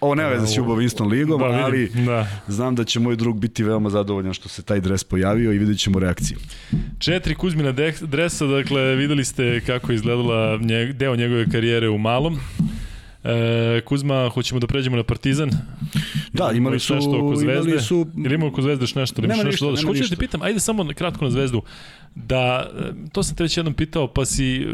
Ovo nema veze s Ljubav Winston ligom, da, ali da. znam da će moj drug biti veoma zadovoljan što se taj dres pojavio i vidjet ćemo reakciju. Četiri Kuzmina dresa, dakle videli ste kako je izgledala njeg, deo njegove karijere u malom. E, Kuzma, hoćemo da pređemo na Partizan? Da, imali su... Nešto oko zvezde? Imali su... Ili ima oko zvezde još nešto? Nema ništa, nešto nema Hoću da pitam, ajde samo kratko na zvezdu. Da, e, to sam te već jednom pitao, pa si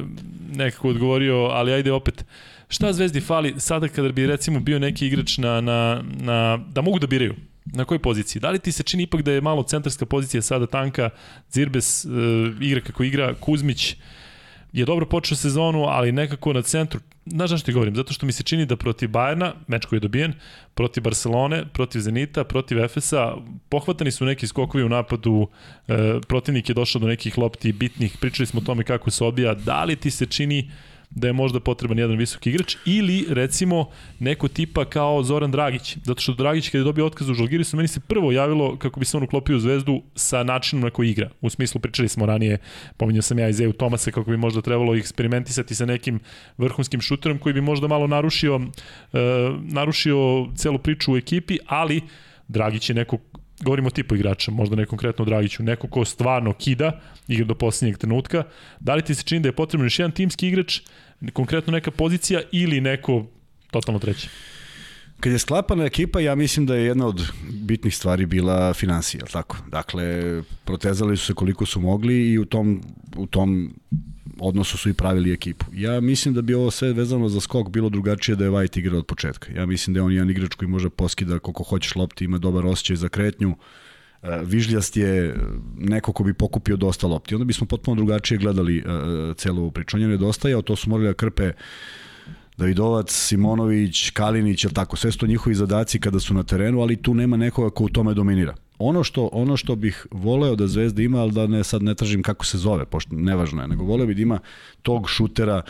nekako odgovorio, ali ajde opet. Šta Zvezdi fali sada kada bi recimo bio neki igrač na, na, na, da mogu da biraju? Na kojoj poziciji? Da li ti se čini ipak da je malo centarska pozicija sada tanka, Zirbes uh, igra kako igra, Kuzmić, je dobro počeo sezonu, ali nekako na centru, znaš zašto ti govorim? Zato što mi se čini da protiv Bajerna, meč koji je dobijen, protiv Barcelone, protiv Zenita, protiv Efesa, pohvatani su neki skokovi u napadu, e, protivnik je došao do nekih lopti bitnih, pričali smo o tome kako se odbija, da li ti se čini da je možda potreban jedan visoki igrač ili recimo neko tipa kao Zoran Dragić, zato što Dragić kada je dobio otkaz u Žalgirisu, meni se prvo javilo kako bi se on uklopio u zvezdu sa načinom na koji igra. U smislu pričali smo ranije, pominjao sam ja Izeju Tomasa kako bi možda trebalo eksperimentisati sa nekim vrhunskim šuterom koji bi možda malo narušio uh, narušio celu priču u ekipi, ali Dragić je neko govorimo o tipu igrača, možda ne konkretno Dragiću, neko ko stvarno kida, igra do poslednjeg trenutka, da li ti se čini da je potrebno još jedan timski igrač, konkretno neka pozicija ili neko totalno treći? Kad je sklapana ekipa, ja mislim da je jedna od bitnih stvari bila financija, tako? Dakle, protezali su se koliko su mogli i u tom, u tom odnosu su i pravili ekipu. Ja mislim da bi ovo sve vezano za skok bilo drugačije da je White igra od početka. Ja mislim da je on jedan igrač koji može poskida koliko hoćeš lopti, ima dobar osjećaj za kretnju, e, Vižljast je neko ko bi pokupio dosta lopti. Onda bismo potpuno drugačije gledali uh, celu ovu priču. On je nedostajao, to su morali da krpe Davidovac, Simonović, Kalinić, tako, sve su to njihovi zadaci kada su na terenu, ali tu nema nekoga ko u tome dominira. Ono što, ono što bih voleo da Zvezda ima, ali da ne, sad ne tražim kako se zove, pošto nevažno je, nego voleo bih da ima tog šutera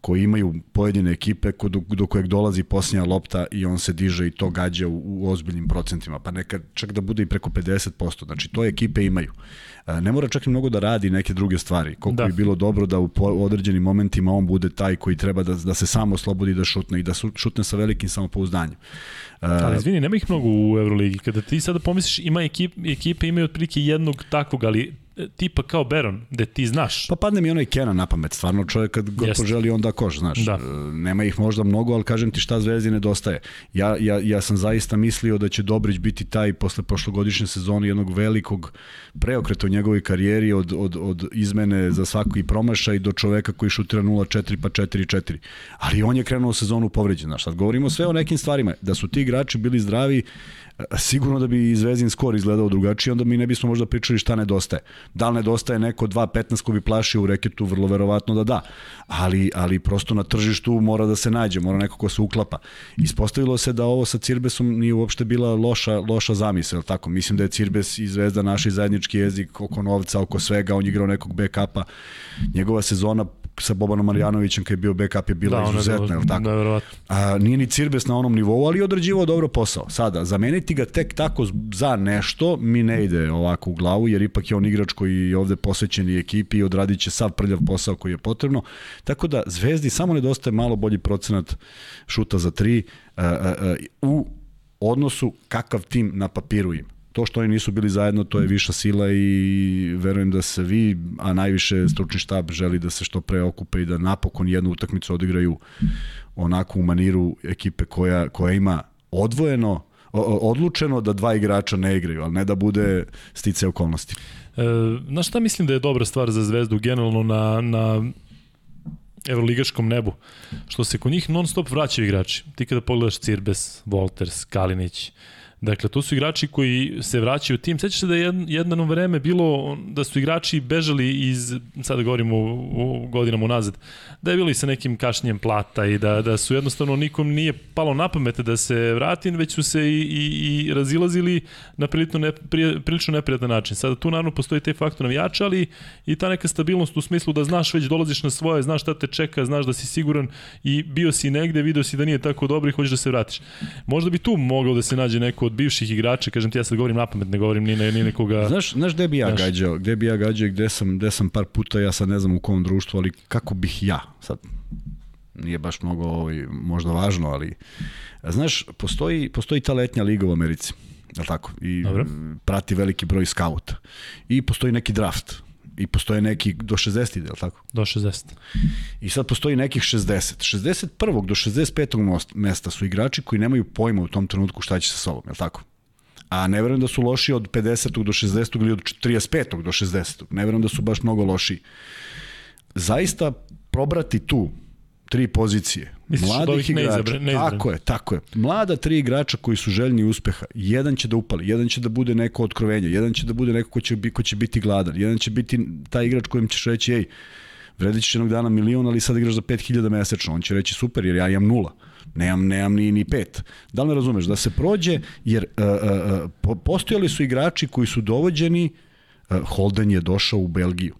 koji imaju pojedine ekipe do, do kojeg dolazi posljednja lopta i on se diže i to gađa u, u ozbiljnim procentima, pa nekad čak da bude i preko 50%, znači to ekipe imaju. Ne mora čak i mnogo da radi neke druge stvari, koliko da. bi bilo dobro da u određenim momentima on bude taj koji treba da, da se samo oslobodi da šutne i da šutne sa velikim samopouzdanjem. Ali izvini, nema ih mnogo u Euroligi. Kada ti sada pomisliš, ima ekip, ekipe imaju otprilike jednog takvog, ali tipa kao Beron, gde ti znaš. Pa padne mi onaj Kena na pamet, stvarno čovjek kad god Jest. poželi onda koš, znaš. Da. E, nema ih možda mnogo, ali kažem ti šta Zvezdi nedostaje. Ja, ja, ja sam zaista mislio da će Dobrić biti taj posle prošlogodišnje sezone jednog velikog preokreta u njegovoj karijeri od, od, od izmene za svaki promašaj do čoveka koji šutira 0-4 pa 4-4. Ali on je krenuo sezonu povređen. Znaš, sad govorimo sve o nekim stvarima. Da su ti igrači bili zdravi, sigurno da bi Zvezdin skor izgledao drugačije, onda mi ne bismo možda pričali šta nedostaje. Da li nedostaje neko 2.15 ko bi plašio u reketu, vrlo verovatno da da. Ali, ali prosto na tržištu mora da se nađe, mora neko ko se uklapa. Ispostavilo se da ovo sa Cirbesom nije uopšte bila loša, loša zamisla, tako? Mislim da je Cirbes i Zvezda naši zajednički jezik oko novca, oko svega, on je igrao nekog backupa. Njegova sezona sa Bobanom Marjanovićem kad je bio backup je bila da, izuzetna, je tako? A, nije ni Cirbes na onom nivou, ali je odrađivao dobro posao. Sada, zameniti ga tek tako za nešto mi ne ide ovako u glavu, jer ipak je on igrač koji je ovde posvećen i ekipi i odradit će sav prljav posao koji je potrebno. Tako da Zvezdi samo nedostaje malo bolji procenat šuta za tri a, a, a, u odnosu kakav tim na papiru ima to što oni nisu bili zajedno, to je viša sila i verujem da se vi, a najviše stručni štab želi da se što pre okupe i da napokon jednu utakmicu odigraju onako u maniru ekipe koja, koja ima odvojeno, odlučeno da dva igrača ne igraju, ali ne da bude stice okolnosti. E, na šta mislim da je dobra stvar za Zvezdu generalno na, na evroligaškom nebu, što se kod njih non stop vraćaju igrači. Ti kada pogledaš Cirbes, Wolters, Kalinić, Dakle, to su igrači koji se vraćaju u tim. Sećaš se da je jedno vreme bilo da su igrači bežali iz, sada govorimo u, godinama unazad, da je bilo i sa nekim kašnjem plata i da, da su jednostavno nikom nije palo na pamet da se vrati, već su se i, i, i razilazili na prilično, ne, prilično neprijatan način. Sada tu naravno postoji taj faktor navijača, ali i ta neka stabilnost u smislu da znaš već dolaziš na svoje, znaš šta te čeka, znaš da si siguran i bio si negde, video si da nije tako dobro i hoćeš da se vratiš. Možda bi tu mogao da se nađe neko od bivših igrača, kažem ti ja sad govorim na pamet, ne govorim ni, ni nekoga... Znaš, znaš gde bi ja znaš, gađao, gde bi ja gađao i gde sam, gde sam par puta, ja sad ne znam u kom društvu, ali kako bih ja, sad nije baš mnogo ovaj, možda važno, ali znaš, postoji, postoji ta letnja liga u Americi, je tako? I Dobre. prati veliki broj skauta. I postoji neki draft i postoje neki do 60 ide, tako? Do 60. I sad postoji nekih 60. 61. do 65. mesta su igrači koji nemaju pojma u tom trenutku šta će sa sobom, je tako? A ne verujem da su loši od 50. do 60. ili od 35. do 60. Ne verujem da su baš mnogo loši. Zaista probrati tu tri pozicije. Misliš mladih igrača. Neizabra, neizabra. Tako je, tako je. Mlada tri igrača koji su željni uspeha. Jedan će da upali, jedan će da bude neko otkrovenje, jedan će da bude neko ko će, ko će biti gladan, jedan će biti taj igrač kojem ćeš reći, ej, vredićeš jednog dana milion, ali sad igraš za 5000 mesečno. On će reći super, jer ja imam nula. Nemam, nemam ni, ni pet. Da li me razumeš? Da se prođe, jer uh, uh, postojali su igrači koji su dovođeni, uh, Holden je došao u Belgiju.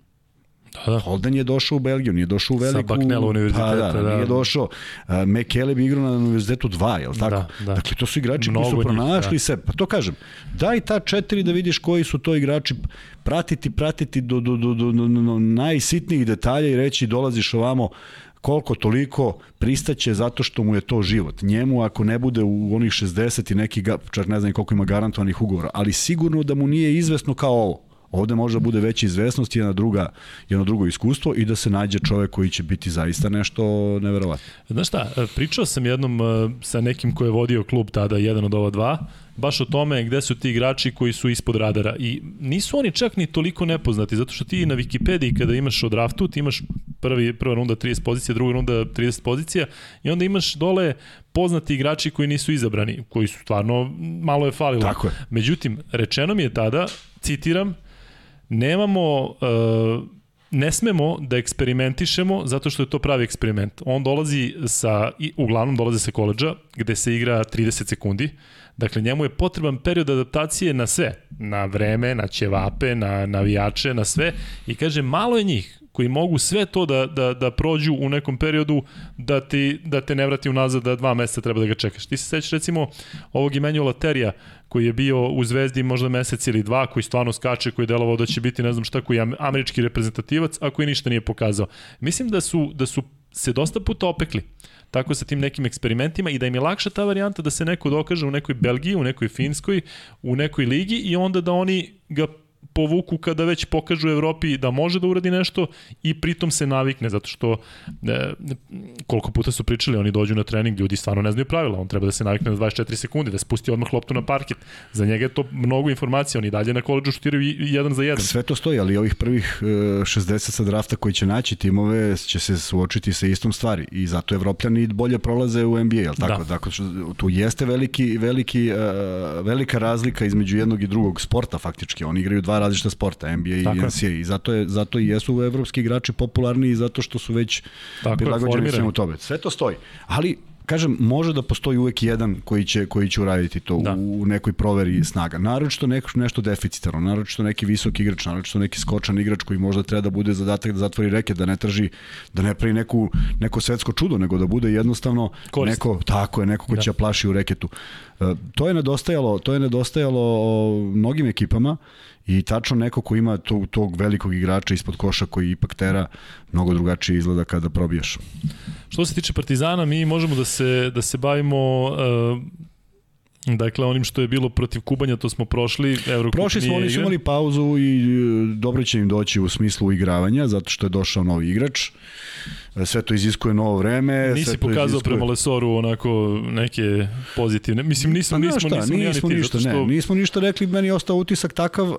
Da, da. Holden je došao u Belgiju, nije došao u veliku... Sa Baknela univerziteta, pa, da, da. Nije došao. Uh, McKeleb igrao na univerzitetu 2, je li tako? Da, da. Dakle, to su igrači Mnogo koji su pronašli njih, da. se. Pa to kažem, daj ta četiri da vidiš koji su to igrači, pratiti, pratiti do, do, do, do, do, do najsitnijih detalja i reći dolaziš ovamo, koliko toliko pristaće zato što mu je to život. Njemu ako ne bude u onih 60 i neki, čak ne znam koliko ima garantovanih ugovora, ali sigurno da mu nije izvesno kao ovo. Ovde može da bude veća izvesnost, jedna druga, jedno drugo iskustvo i da se nađe čovek koji će biti zaista nešto neverovatno. Znaš šta, pričao sam jednom uh, sa nekim ko je vodio klub tada, jedan od ova dva, baš o tome gde su ti igrači koji su ispod radara i nisu oni čak ni toliko nepoznati, zato što ti na Wikipediji kada imaš o draftu, ti imaš prvi, prva runda 30 pozicija, druga runda 30 pozicija i onda imaš dole poznati igrači koji nisu izabrani, koji su stvarno malo je falilo. Tako je. Međutim, rečeno mi je tada, citiram, nemamo uh, ne smemo da eksperimentišemo zato što je to pravi eksperiment. On dolazi sa, uglavnom dolazi sa koleđa gde se igra 30 sekundi. Dakle, njemu je potreban period adaptacije na sve. Na vreme, na ćevape, na navijače, na sve. I kaže, malo je njih koji mogu sve to da, da, da prođu u nekom periodu da, ti, da te ne vrati unazad da dva meseca treba da ga čekaš. Ti se sećaš recimo ovog Emanuela Terija koji je bio u Zvezdi možda mesec ili dva, koji stvarno skače, koji je delovao da će biti ne znam šta, koji je američki reprezentativac, a koji ništa nije pokazao. Mislim da su, da su se dosta puta opekli tako sa tim nekim eksperimentima i da im je lakša ta varijanta da se neko dokaže u nekoj Belgiji, u nekoj Finskoj, u nekoj ligi i onda da oni ga povuku kada već pokažu Evropi da može da uradi nešto i pritom se navikne, zato što e, koliko puta su pričali, oni dođu na trening, ljudi stvarno ne znaju pravila, on treba da se navikne na 24 sekundi, da spusti odmah loptu na parket. Za njega je to mnogo informacija, oni dalje na koleđu šutiraju jedan za jedan. Sve to stoji, ali ovih prvih 60 sa drafta koji će naći timove će se suočiti sa istom stvari i zato Evropljani bolje prolaze u NBA, jel tako? Da. Dakle, tu jeste veliki, veliki, uh, velika razlika između jednog i drugog sporta faktički. Oni igraju dva različita sporta, NBA i NCAA. I zato, je, zato i jesu evropski igrači popularni zato što su već Tako prilagođeni svemu tome. Sve to stoji. Ali kažem, može da postoji uvek jedan koji će, koji će uraditi to da. u nekoj proveri snaga. Naročito neko, nešto deficitarno, naročito neki visok igrač, naročito neki skočan igrač koji možda treba da bude zadatak da zatvori reke, da ne traži, da ne pravi neku, neko svetsko čudo, nego da bude jednostavno Korist. neko, tako je, neko ko da. će da plaši u reketu. E, to je nedostajalo, to je nedostajalo mnogim ekipama i tačno neko ko ima tog, tog velikog igrača ispod koša koji ipak tera mnogo drugačije izgleda kada probijaš. Što se tiče Partizana, mi možemo da se, da se bavimo uh, Dakle, onim što je bilo protiv Kubanja, to smo prošli. Eurocup prošli smo, oni su imali pauzu i e, dobro će im doći u smislu igravanja, zato što je došao novi igrač. Sve to iziskuje novo vreme. Nisi sve pokazao iziskuje... prema Lesoru onako neke pozitivne. Mislim, nismo, pa, nismo, šta, nismo, nismo, ništa, što... ne, nismo ništa rekli, meni je ostao utisak takav. Uh,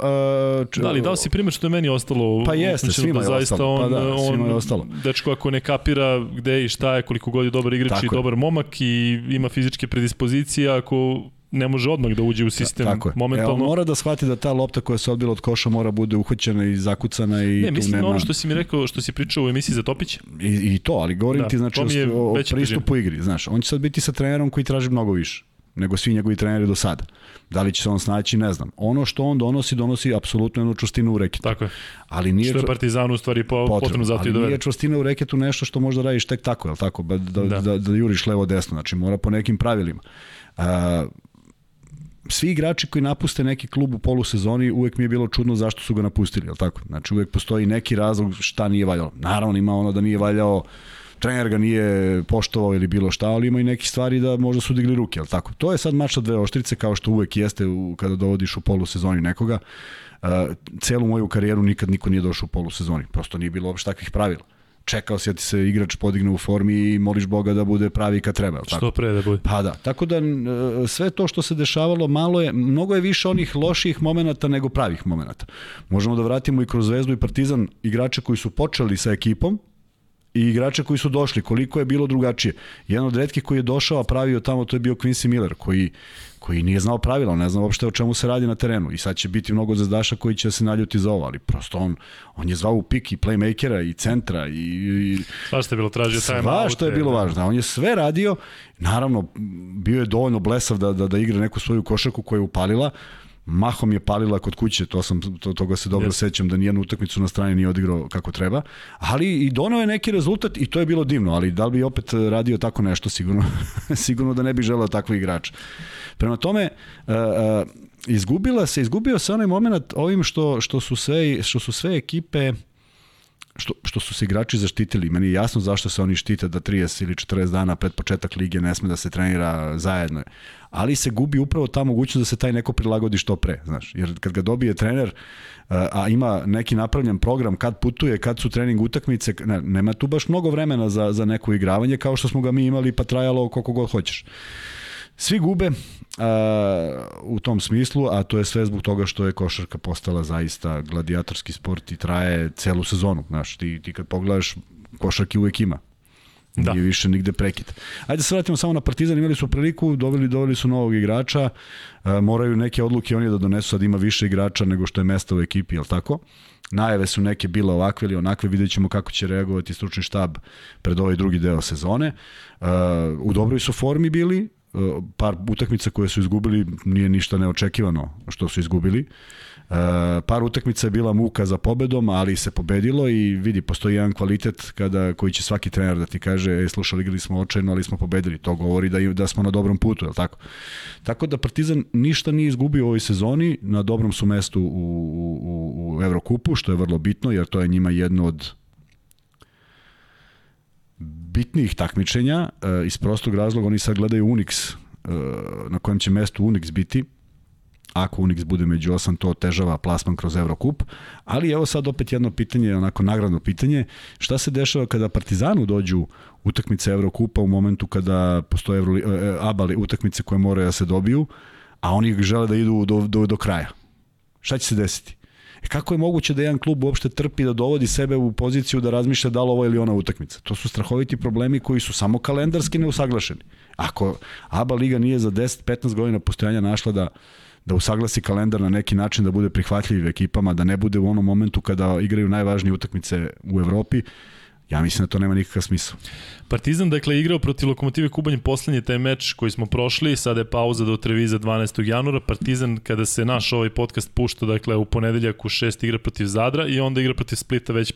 č... Da li, dao si primjer što je meni ostalo? Pa jeste, svima da je ostalo. On, pa da, svima je ostalo. Dečko ako ne kapira gde i šta je, koliko god je dobar igrač Tako i dobar momak i ima fizičke predispozicije, ako ne može odmah da uđe u sistem Tako je. momentalno. Evo, mora da shvati da ta lopta koja se odbila od koša mora bude uhvaćena i zakucana i ne, mislim tu nema... ono što si mi rekao, što si pričao u emisiji za Topića. I, i to, ali govorim da, ti znači o, o pristupu igri, znaš. On će sad biti sa trenerom koji traži mnogo više nego svi njegovi treneri do sada. Da li će se on snaći, ne znam. Ono što on donosi, donosi apsolutno jednu čustinu u reketu. Tako je. Ali nije što je Partizanu u stvari po, potrebno, potrebno zato ali i dovede. nije čustina u reketu nešto što možda radiš tek tako, je tako? Da, da, da. da, da juriš levo desno, znači mora po nekim pravilima. Uh, svi igrači koji napuste neki klub u polusezoni, uvek mi je bilo čudno zašto su ga napustili, je tako? Znači uvek postoji neki razlog šta nije valjalo. Naravno ima ono da nije valjao trener ga nije poštovao ili bilo šta, ali ima i neki stvari da možda su digli ruke, al tako. To je sad mač sa dve oštrice, kao što uvek jeste u, kada dovodiš u polusezoni nekoga. Uh, celu moju karijeru nikad niko nije došao u polusezoni, prosto nije bilo uopšte takvih pravila čekao si da ti se igrač podigne u formi i moliš Boga da bude pravi kad treba. Tako? Što pre da bude. Pa da, tako da sve to što se dešavalo malo je, mnogo je više onih loših momenata nego pravih momenata. Možemo da vratimo i kroz Zvezdu i Partizan igrače koji su počeli sa ekipom i igrače koji su došli, koliko je bilo drugačije. Jedan od redkih koji je došao, a pravio tamo, to je bio Quincy Miller, koji, koji nije znao pravila, ne zna uopšte o čemu se radi na terenu. I sad će biti mnogo zazdaša koji će se naljuti za ovo, ali prosto on, on je zvao u pik i playmakera i centra i, i Sva što je bilo tražio time Sva što je bilo važno. On je sve radio, naravno bio je dovoljno blesav da, da, da igra neku svoju košarku koja je upalila, mahom je palila kod kuće, to sam to, toga se dobro yes. sećam da nijednu utakmicu na strani nije odigrao kako treba, ali i donao je neki rezultat i to je bilo divno, ali da li bi opet radio tako nešto sigurno sigurno da ne bi želeo takvi igrač. Prema tome uh, uh, izgubila se, izgubio se onaj moment ovim što što su sve što su sve ekipe što, što su se igrači zaštitili. Meni je jasno zašto se oni štite da 30 ili 40 dana pred početak lige ne sme da se trenira zajedno. Ali se gubi upravo ta mogućnost da se taj neko prilagodi što pre. Znaš. Jer kad ga dobije trener, a ima neki napravljen program kad putuje, kad su trening utakmice, ne, nema tu baš mnogo vremena za, za neko igravanje kao što smo ga mi imali pa trajalo koliko god hoćeš. Svi gube a, u tom smislu, a to je sve zbog toga što je košarka postala zaista gladijatorski sport i traje celu sezonu. Znaš, ti, ti kad pogledaš, košarki uvek ima. Da. Nije više nigde prekid. Ajde da se vratimo samo na Partizan, imali su priliku, doveli, doveli su novog igrača, a, moraju neke odluke oni da donesu, sad ima više igrača nego što je mesta u ekipi, je tako? Najave su neke bile ovakve ili onakve, vidjet ćemo kako će reagovati stručni štab pred ovaj drugi deo sezone. Uh, u dobroj su formi bili, par utakmica koje su izgubili nije ništa neočekivano što su izgubili. Uh, par utakmica je bila muka za pobedom, ali se pobedilo i vidi, postoji jedan kvalitet kada, koji će svaki trener da ti kaže, e, slušali, igrali smo očajno, ali smo pobedili. To govori da, da smo na dobrom putu, je tako? Tako da Partizan ništa nije izgubio u ovoj sezoni, na dobrom su mestu u, u, u Evrokupu, što je vrlo bitno, jer to je njima jedno od bitnijih takmičenja e, iz prostog razloga oni sad gledaju Unix e, na kojem će mestu Unix biti ako Unix bude među osam, to otežava plasman kroz Eurocup, ali evo sad opet jedno pitanje, onako nagradno pitanje, šta se dešava kada Partizanu dođu utakmice Eurocupa u momentu kada postoje Euro, e, abali utakmice koje moraju da se dobiju, a oni žele da idu do, do, do kraja. Šta će se desiti? E kako je moguće da jedan klub uopšte trpi da dovodi sebe u poziciju da razmišlja da li ovo ili ona utakmica? To su strahoviti problemi koji su samo kalendarski neusaglašeni. Ako ABA Liga nije za 10-15 godina postojanja našla da da usaglasi kalendar na neki način da bude prihvatljiv ekipama, da ne bude u onom momentu kada igraju najvažnije utakmice u Evropi, Ja mislim da to nema nikakav smisla. Partizan dakle igrao protiv Lokomotive Kubanj poslednji taj meč koji smo prošli, sada je pauza do Treviza 12. januara. Partizan kada se naš ovaj podcast pušta dakle u ponedeljak u 6 igra protiv Zadra i onda igra protiv Splita već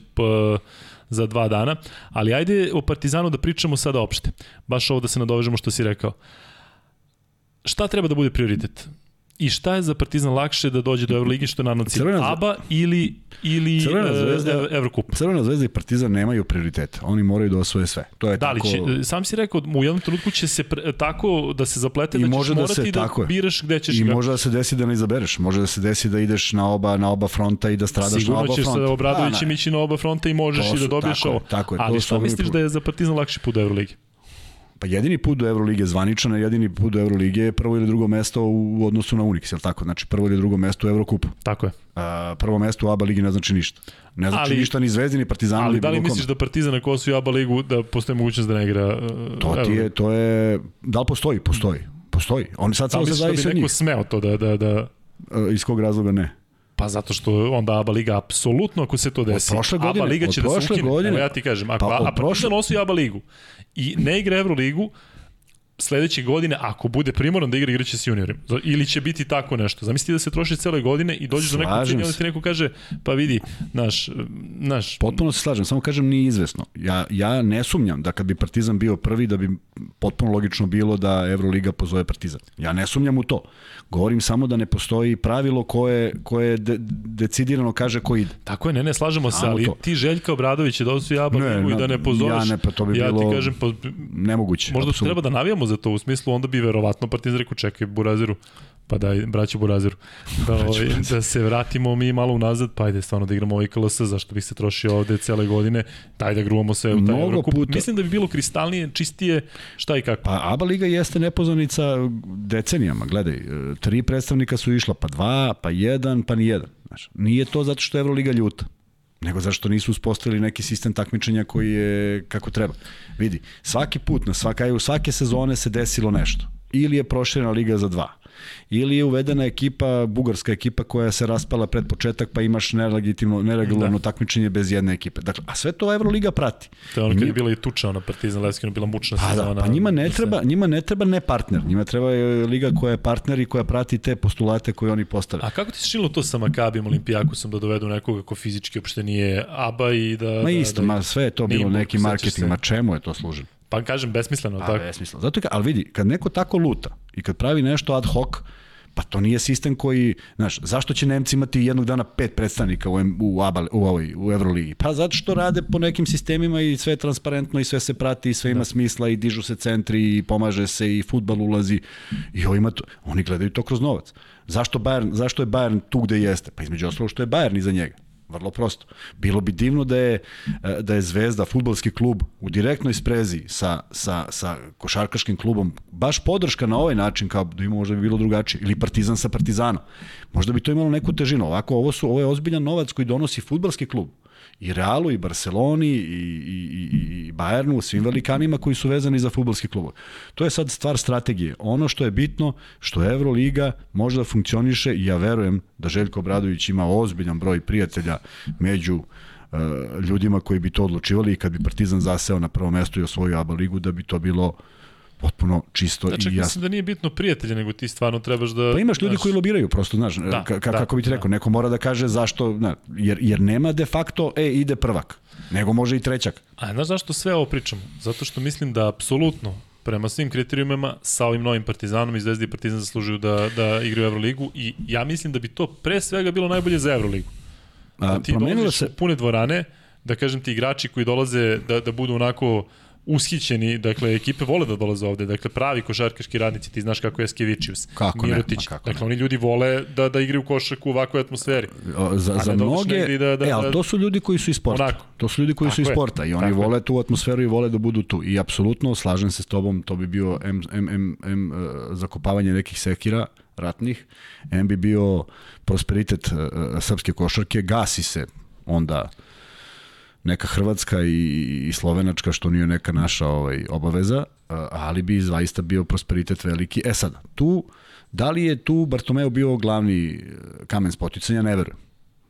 za dva dana. Ali ajde o Partizanu da pričamo sada opšte. Baš ovo da se nadovežemo što si rekao. Šta treba da bude prioritet? I šta je za Partizan lakše da dođe do Euroligi što je naravno cilj? ABA ili, ili Crvena e, zvezda, Evrokup? Crvena zvezda i Partizan nemaju prioriteta. Oni moraju da osvoje sve. To je da li tako... će, sam si rekao, u jednom trenutku će se pre, tako da se zaplete I da ćeš da morati se, da biraš gde ćeš I može da se desi da ne izabereš. Može da se desi da ideš na oba, na oba fronta i da stradaš Sigurno na oba fronta. Sigurno ćeš sa Obradovićem ići na oba fronta i možeš su, i da dobiješ tako ovo. Tako je, Ali šta misliš da je za Partizan lakši put do Euroligi? Pa jedini put do Evrolige zvanično, jedini put do Evrolige je prvo ili drugo mesto u odnosu na Unix, je li tako? Znači prvo ili drugo mesto u Evrokupu. Tako je. A, prvo mesto u ABA ligi ne znači ništa. Ne znači ali, ništa ni Zvezdi ni Partizanu. Ali da li misliš da Partizan ako osvoji ABA ligu da postoji mogućnost da ne igra uh, To ti je, to je, da li postoji? Postoji. Postoji. On sad da samo se zavisi. Da li misliš da bi neko smeo to da, da, da... Uh, iz kog razloga ne? Pa zato što onda ABA Liga apsolutno ako se to desi. Od prošle godine, ABA Liga će da se ukine. Godine, Evo ja ti kažem, ako pa, a Partizan osvoji ABA Ligu i ne igra Evroligu, sledeće godine, ako bude primoran da igra, igraće s juniorima. Ili će biti tako nešto. Zamisli da se troši cele godine i dođeš slažem do nekog cilja, onda ti neko kaže, pa vidi, naš, naš... Potpuno se slažem, samo kažem nije izvesno. Ja, ja ne sumnjam da kad bi Partizan bio prvi, da bi potpuno logično bilo da Euroliga pozove Partizan. Ja ne sumnjam u to. Govorim samo da ne postoji pravilo koje, koje de, decidirano kaže ko ide. Tako je, ne, ne, slažemo se, ali to. ti Željka Obradović je da su ja ne, i da ne pozoveš. Ja ne, pa to bi ja bilo ti kažem, pa, nemoguće. Možda absolutno. treba da navijamo za to, u smislu onda bi verovatno Partizan rekao čekaj Buraziru, pa daj, braću Buraziru, da, ovaj, da se vratimo mi malo unazad, pa ajde stvarno da igramo ovaj KLS, zašto bi se trošio ovde cele godine, daj da gruvamo se u taj Eurocup. Puta. Mislim da bi bilo kristalnije, čistije, šta i kako. Pa ABA Liga jeste nepoznanica decenijama, gledaj, tri predstavnika su išla, pa dva, pa jedan, pa ni jedan. Znaš, nije to zato što je Euroliga ljuta nego zašto nisu uspostavili neki sistem takmičenja koji je kako treba. Vidi, svaki put, na svaka, u svake sezone se desilo nešto. Ili je proširena liga za dva ili je uvedena ekipa, bugarska ekipa koja se raspala pred početak pa imaš nelegitimno, neregularno da. takmičenje bez jedne ekipe. Dakle, a sve to Evroliga prati. To je ono kad je bila i tuča ona Partizan Leskino, bila mučna pa sezona. Da, pa njima ne, treba, njima ne treba ne partner, njima treba je liga koja je partner i koja prati te postulate koje oni postavljaju. A kako ti se činilo to sa Makabijom Olimpijakosom da dovedu nekoga ko fizički uopšte nije ABA i da... Ma isto, da, da, ma sve je to bilo neki marketing, ma čemu je to služilo? Pa kažem, besmisleno. Pa, tako. besmisleno. Zato ka, ali vidi, kad neko tako luta i kad pravi nešto ad hoc, Pa to nije sistem koji, znaš, zašto će Nemci imati jednog dana pet predstavnika u, u, Abal, u, ovoj, u Euroligi? Pa zato što rade po nekim sistemima i sve je transparentno i sve se prati i sve ima da. smisla i dižu se centri i pomaže se i futbal ulazi i ovo ima to, oni gledaju to kroz novac. Zašto, Bayern, zašto je Bayern tu gde jeste? Pa između ostalog što je Bayern iza njega. Vrlo prosto. Bilo bi divno da je, da je Zvezda, futbolski klub, u direktnoj sprezi sa, sa, sa košarkaškim klubom, baš podrška na ovaj način, kao da ima možda bi bilo drugačije, ili Partizan sa Partizanom. Možda bi to imalo neku težinu. Ovako, ovo, su, ovo je ozbiljan novac koji donosi futbalski klub i Realu, i Barceloni, i, i, i, i Bayernu, svim velikanima koji su vezani za futbolski klub. To je sad stvar strategije. Ono što je bitno, što Euroliga može da funkcioniše i ja verujem da Željko Obradović ima ozbiljan broj prijatelja među uh, ljudima koji bi to odlučivali i kad bi Partizan zaseo na prvo mesto i osvojio ABA ligu, da bi to bilo uh, potpuno čisto znači, i jasno. Mislim da nije bitno prijatelje, nego ti stvarno trebaš da... Pa imaš ljudi znaš, koji lobiraju, prosto, znaš, da, ka, da, kako bi ti rekao, da. neko mora da kaže zašto, na, jer, jer nema de facto, e, ide prvak, nego može i trećak. A znaš zašto sve ovo pričamo? Zato što mislim da apsolutno prema svim kriterijumima sa ovim novim Partizanom i Zvezdi i Partizan zaslužuju da, da igraju Euroligu i ja mislim da bi to pre svega bilo najbolje za Euroligu. Da A, ti dolaziš se... pune dvorane, da kažem ti igrači koji dolaze da, da budu onako ushićeni, dakle, ekipe vole da dolaze ovde, dakle, pravi košarkaški radnici, ti znaš kako je Skevičius, kako Mirotić, ne, kako dakle, ne. oni ljudi vole da, da igraju košarku u ovakvoj atmosferi. O, za, za da mnoge, da, da, e, ali to su ljudi koji su iz sporta. Onako. To su ljudi koji tako su iz sporta i oni tako vole tu atmosferu i vole da budu tu. I apsolutno, slažem se s tobom, to bi bio M, M, M, M, uh, zakopavanje nekih sekira, ratnih, M bi bio prosperitet uh, srpske košarke, gasi se onda neka Hrvatska i, i Slovenačka, što nije neka naša ovaj, obaveza, ali bi zaista bio prosperitet veliki. E sad, tu, da li je tu Bartomeu bio glavni e, kamen spoticanja, ne verujem.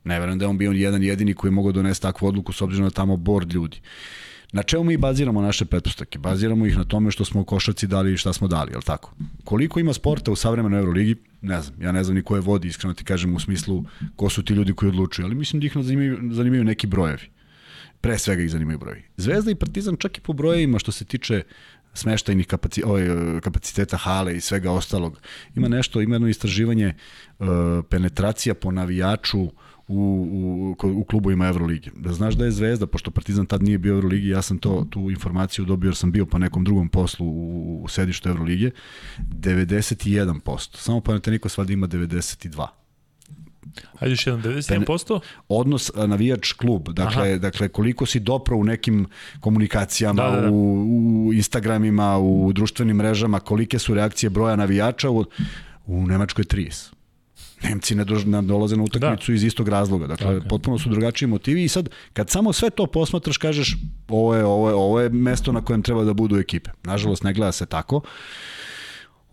Ne verujem da je on bio jedan jedini koji je mogao donesti takvu odluku s obzirom na tamo bord ljudi. Na čemu mi baziramo naše pretpostavke? Baziramo ih na tome što smo košarci dali i šta smo dali, je tako? Koliko ima sporta u savremenoj Euroligi? Ne znam, ja ne znam ni ko je vodi, iskreno ti kažem u smislu ko su ti ljudi koji odlučuju, ali mislim da ih zanimaju, zanimaju neki brojevi pre svega ih zanimaju broji. Zvezda i Partizan čak i po brojevima što se tiče smeštajnih kapaci, ovaj, kapaciteta hale i svega ostalog. Ima nešto, ima jedno istraživanje uh, penetracija po navijaču u, u, u klubovima Euroligi. Da znaš da je Zvezda, pošto Partizan tad nije bio u Euroligi, ja sam to, tu informaciju dobio jer sam bio po nekom drugom poslu u, u sedištu Euroligije, 91%. Samo Panathinaikos valjda ima 92%. Hajde još jedan, 97%? Odnos navijač klub, dakle, Aha. dakle koliko si dopro u nekim komunikacijama, da, da, da. U, u Instagramima, u društvenim mrežama, kolike su reakcije broja navijača, u, u Nemačkoj 30. Nemci ne, ne dolaze na utakmicu da. iz istog razloga. Dakle, okay. potpuno su drugačiji motivi i sad, kad samo sve to posmatraš, kažeš, ovo je, ovo je, ovo je mesto na kojem treba da budu ekipe. Nažalost, ne gleda se tako.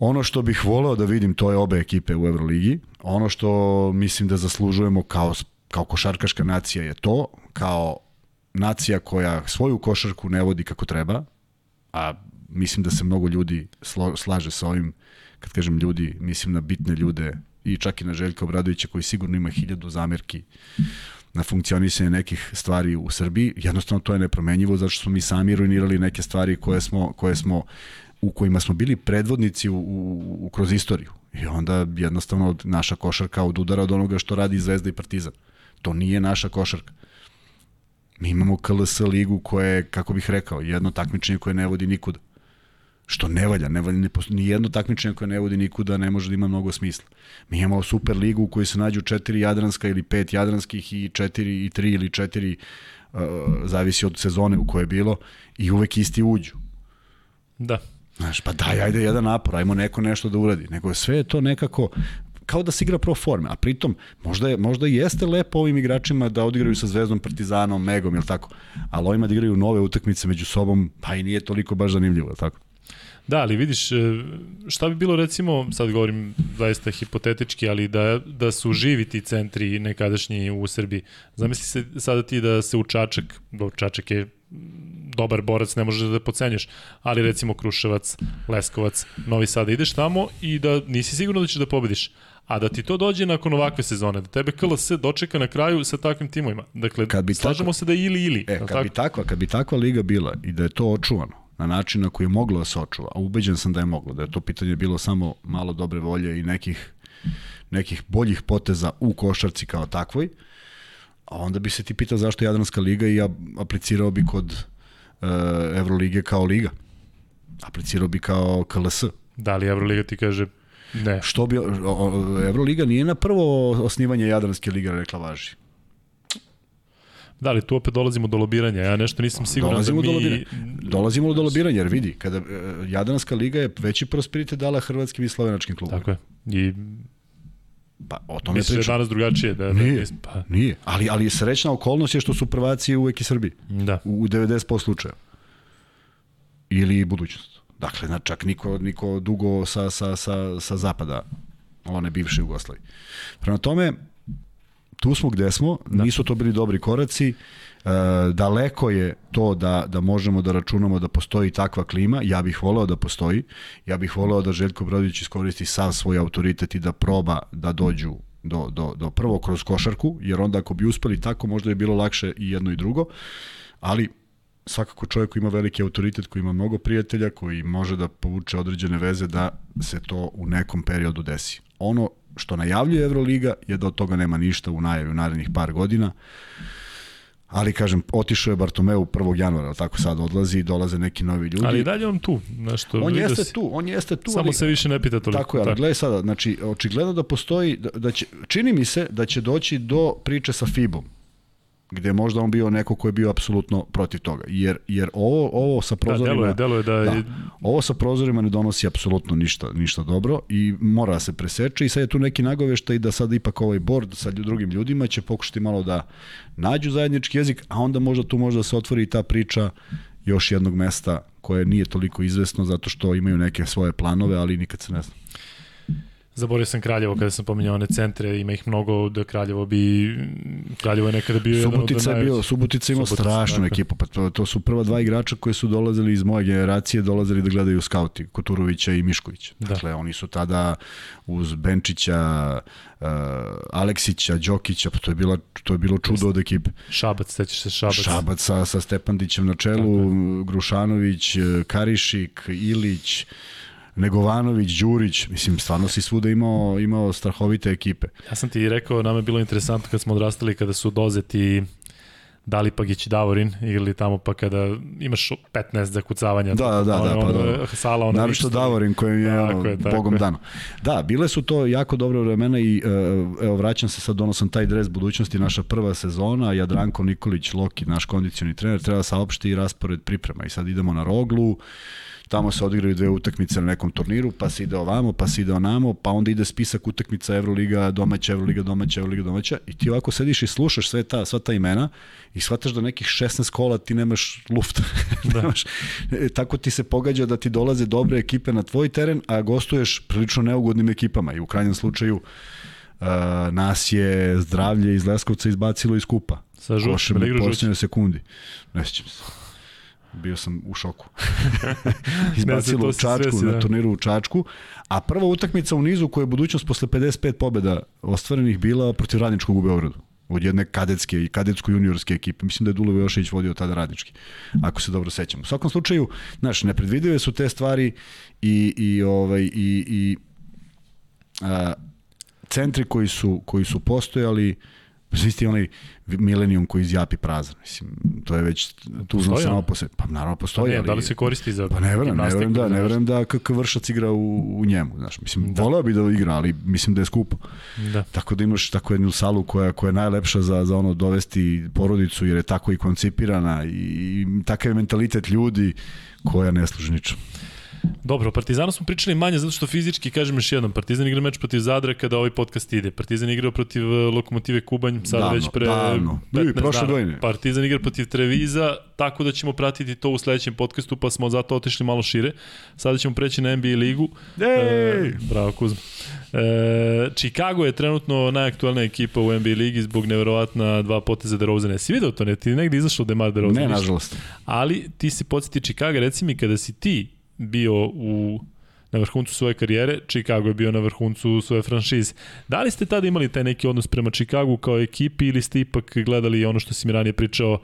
Ono što bih voleo da vidim, to je obe ekipe u Euroligi. Ono što mislim da zaslužujemo kao, kao košarkaška nacija je to, kao nacija koja svoju košarku ne vodi kako treba, a mislim da se mnogo ljudi slo, slaže sa ovim, kad kažem ljudi, mislim na bitne ljude i čak i na Željka Obradovića koji sigurno ima hiljadu zamerki na funkcionisanje nekih stvari u Srbiji. Jednostavno to je nepromenjivo zato što smo mi sami ruinirali neke stvari koje smo, koje smo u kojima smo bili predvodnici u, u, u kroz istoriju. I onda jednostavno naša košarka odudara od onoga što radi Zvezda i Partizan. To nije naša košarka. Mi imamo KLS ligu koja je, kako bih rekao, jedno takmičenje koje ne vodi nikuda. Što ne valja, ne valja, ni jedno takmičenje koje ne vodi nikuda ne može da ima mnogo smisla. Mi imamo super ligu u kojoj se nađu četiri jadranska ili pet jadranskih i četiri i tri ili četiri, uh, zavisi od sezone u kojoj je bilo, i uvek isti uđu. Da. Znaš, pa daj, ajde jedan napor, ajmo neko nešto da uradi. Nego sve je to nekako, kao da se igra pro forme, a pritom možda, je, možda i jeste lepo ovim igračima da odigraju sa Zvezdom, Partizanom, Megom, ili tako, ali ovima da igraju nove utakmice među sobom, pa i nije toliko baš zanimljivo, ili tako? Da, ali vidiš, e, šta bi bilo recimo, sad govorim zaista hipotetički, ali da, da su živi ti centri nekadašnji u Srbiji. Zamisli se sada ti da se u Čačak, do Čačak je dobar borac, ne možeš da pocenješ, ali recimo Kruševac, Leskovac, Novi Sad, ideš tamo i da nisi sigurno da ćeš da pobediš. A da ti to dođe nakon ovakve sezone, da tebe KLS dočeka na kraju sa takvim timovima. Dakle, kad bi slažemo tako, se da je ili ili. E, kad, tako? bi takva, kad bi takva liga bila i da je to očuvano, na način na koji je moglo da se očuva, a ubeđen sam da je moglo, da je to pitanje bilo samo malo dobre volje i nekih, nekih boljih poteza u košarci kao takvoj, a onda bi se ti pitao zašto Jadranska liga i ja aplicirao bi kod Evrolige kao liga. Aplicirao bi kao KLS. Da li Evroliga ti kaže ne? Što bi, Evroliga nije na prvo osnivanje Jadranske lige rekla važi. Da li tu opet dolazimo do lobiranja? Ja nešto nisam siguran dolazimo da mi... Do lobiranja. Dolazimo do lobiranja, jer vidi, kada uh, Jadranska liga je veći prosperitet dala hrvatskim i slovenačkim klubom. Tako je. I Pa o tome Misliš da je danas drugačije? Da, nije, da, pa. nije. Ali, ali srećna okolnost je što su prvaci uvek i Srbiji. Da. U 90% slučaja. Ili budućnost. Dakle, na, čak niko, niko dugo sa, sa, sa, sa zapada one bivše Jugoslavije. Prema tome, tu smo gde smo, da. nisu to bili dobri koraci, daleko je to da, da možemo da računamo da postoji takva klima, ja bih voleo da postoji, ja bih voleo da Željko Brodović iskoristi sav svoj autoritet i da proba da dođu do, do, do prvo kroz košarku, jer onda ako bi uspeli tako možda je bilo lakše i jedno i drugo, ali svakako čovjek koji ima veliki autoritet, koji ima mnogo prijatelja, koji može da povuče određene veze da se to u nekom periodu desi. Ono što najavljuje Euroliga je da od toga nema ništa u najavi u narednih par godina. Ali, kažem, otišao je Bartomeu 1. januara, tako sad odlazi i dolaze neki novi ljudi. Ali dalje on tu. Nešto, on jeste tu, on jeste tu. Samo ali, se više ne pita toliko. Tako je, ali da. gledaj sada, znači, očigledno da postoji, da, da će, čini mi se da će doći do priče sa FIBom gde možda on bio neko ko je bio apsolutno protiv toga. Jer, jer ovo, ovo sa prozorima... Da, deluje, deluje da, da, ovo sa prozorima ne donosi apsolutno ništa, ništa dobro i mora da se preseče i sad je tu neki nagoveštaj da sad ipak ovaj board sa drugim ljudima će pokušati malo da nađu zajednički jezik, a onda možda tu možda se otvori i ta priča još jednog mesta koje nije toliko izvesno zato što imaju neke svoje planove, ali nikad se ne zna. Zaborio sam Kraljevo kada sam pominjao one centre, ima ih mnogo da Kraljevo bi Kraljevo je nekada bio Subotica jedan od bio, Subotica ima strašnu dakle. ekipu, pa to, to su prva dva igrača koji su dolazili iz moje generacije, dolazili da gledaju skauti, Koturovića i Miškovića. Da. Dakle, oni su tada uz Benčića, uh, Aleksića, Đokića, pa to je bila to je bilo čudo od ekipe. Šabac, sećaš se Šabac. Šabac sa, sa Stepandićem na čelu, Grušanović, Karišik, Ilić, Negovanović, Đurić, mislim, stvarno si svuda imao, imao strahovite ekipe. Ja sam ti rekao, nam je bilo interesantno kad smo odrastali, kada su dozeti Dali Pagić Davorin ili tamo pa kada imaš 15 zakucavanja. Da, da, da, da, pa da. Sala, ona Naravno Davorin koji je, tako je tako bogom dano. Da, bile su to jako dobre vremena i uh, evo vraćam se sad, donosom taj dres budućnosti, naša prva sezona, Jadranko Nikolić, Loki, naš kondicioni trener, treba saopšti raspored priprema i sad idemo na Roglu, tamo se odigraju dve utakmice na nekom turniru, pa se ide ovamo, pa se ide onamo, pa onda ide spisak utakmica Evroliga, domaća, Evroliga, domaća, Evroliga, domaća i ti ovako sediš i slušaš sve ta, sva ta imena i shvataš da nekih 16 kola ti nemaš luft. Da. nemaš, e, tako ti se pogađa da ti dolaze dobre ekipe na tvoj teren, a gostuješ prilično neugodnim ekipama i u krajnjem slučaju uh, nas je zdravlje iz Leskovca izbacilo iz kupa. Sa žučem, ne igra žučem. sekundi. Ne sjećam se bio sam u šoku. Izbacilo u Čačku, svesi, na da. turniru u Čačku, a prva utakmica u nizu koja je budućnost posle 55 pobeda ostvarenih bila protiv Radničkog u Beogradu od jedne kadetske i kadetsko-juniorske ekipe. Mislim da je Dulo Jošević vodio tada radnički, ako se dobro sećam. U svakom slučaju, znaš, nepredvidive su te stvari i, i, ovaj, i, i a, centri koji su, koji su postojali, Isti onaj Millennium koji izjapi prazan. Mislim, to je već tužno samo po sebi. Pa naravno postoji. Pa ne, ali, da li se koristi za Pa ne verujem, ne verujem da, ne verujem da KK Vršac igra u, u njemu. Znaš, mislim, da. voleo bi da igra, ali mislim da je skupo. Da. Tako da imaš tako jednu salu koja, koja je najlepša za, za ono dovesti porodicu, jer je tako i koncipirana i, i takav je mentalitet ljudi koja ne služi ničem. Dobro, o Partizanu smo pričali manje zato što fizički, kažem još jednom, Partizan igra meč protiv Zadra kada ovaj podcast ide. Partizan igra protiv e, Lokomotive Kubanj, sada Davno, već pre davno. 15 Bili, prošle dana. godine. Partizan igra protiv Treviza, tako da ćemo pratiti to u sledećem podcastu, pa smo zato otišli malo šire. Sada ćemo preći na NBA ligu. Ej! E, bravo Kuzma. E, Chicago je trenutno najaktualnija ekipa u NBA ligi zbog neverovatna dva poteza DeRozana. Si vidio to ne? Ti negde izašao Demar DeRozan? Ne, nažalost. ali ti si podsjeti Chicago, reci mi kada si ti bio u na vrhuncu svoje karijere, Chicago je bio na vrhuncu svoje franšize. Da li ste tada imali taj neki odnos prema Chicagu kao ekipi ili ste ipak gledali ono što si mi ranije pričao,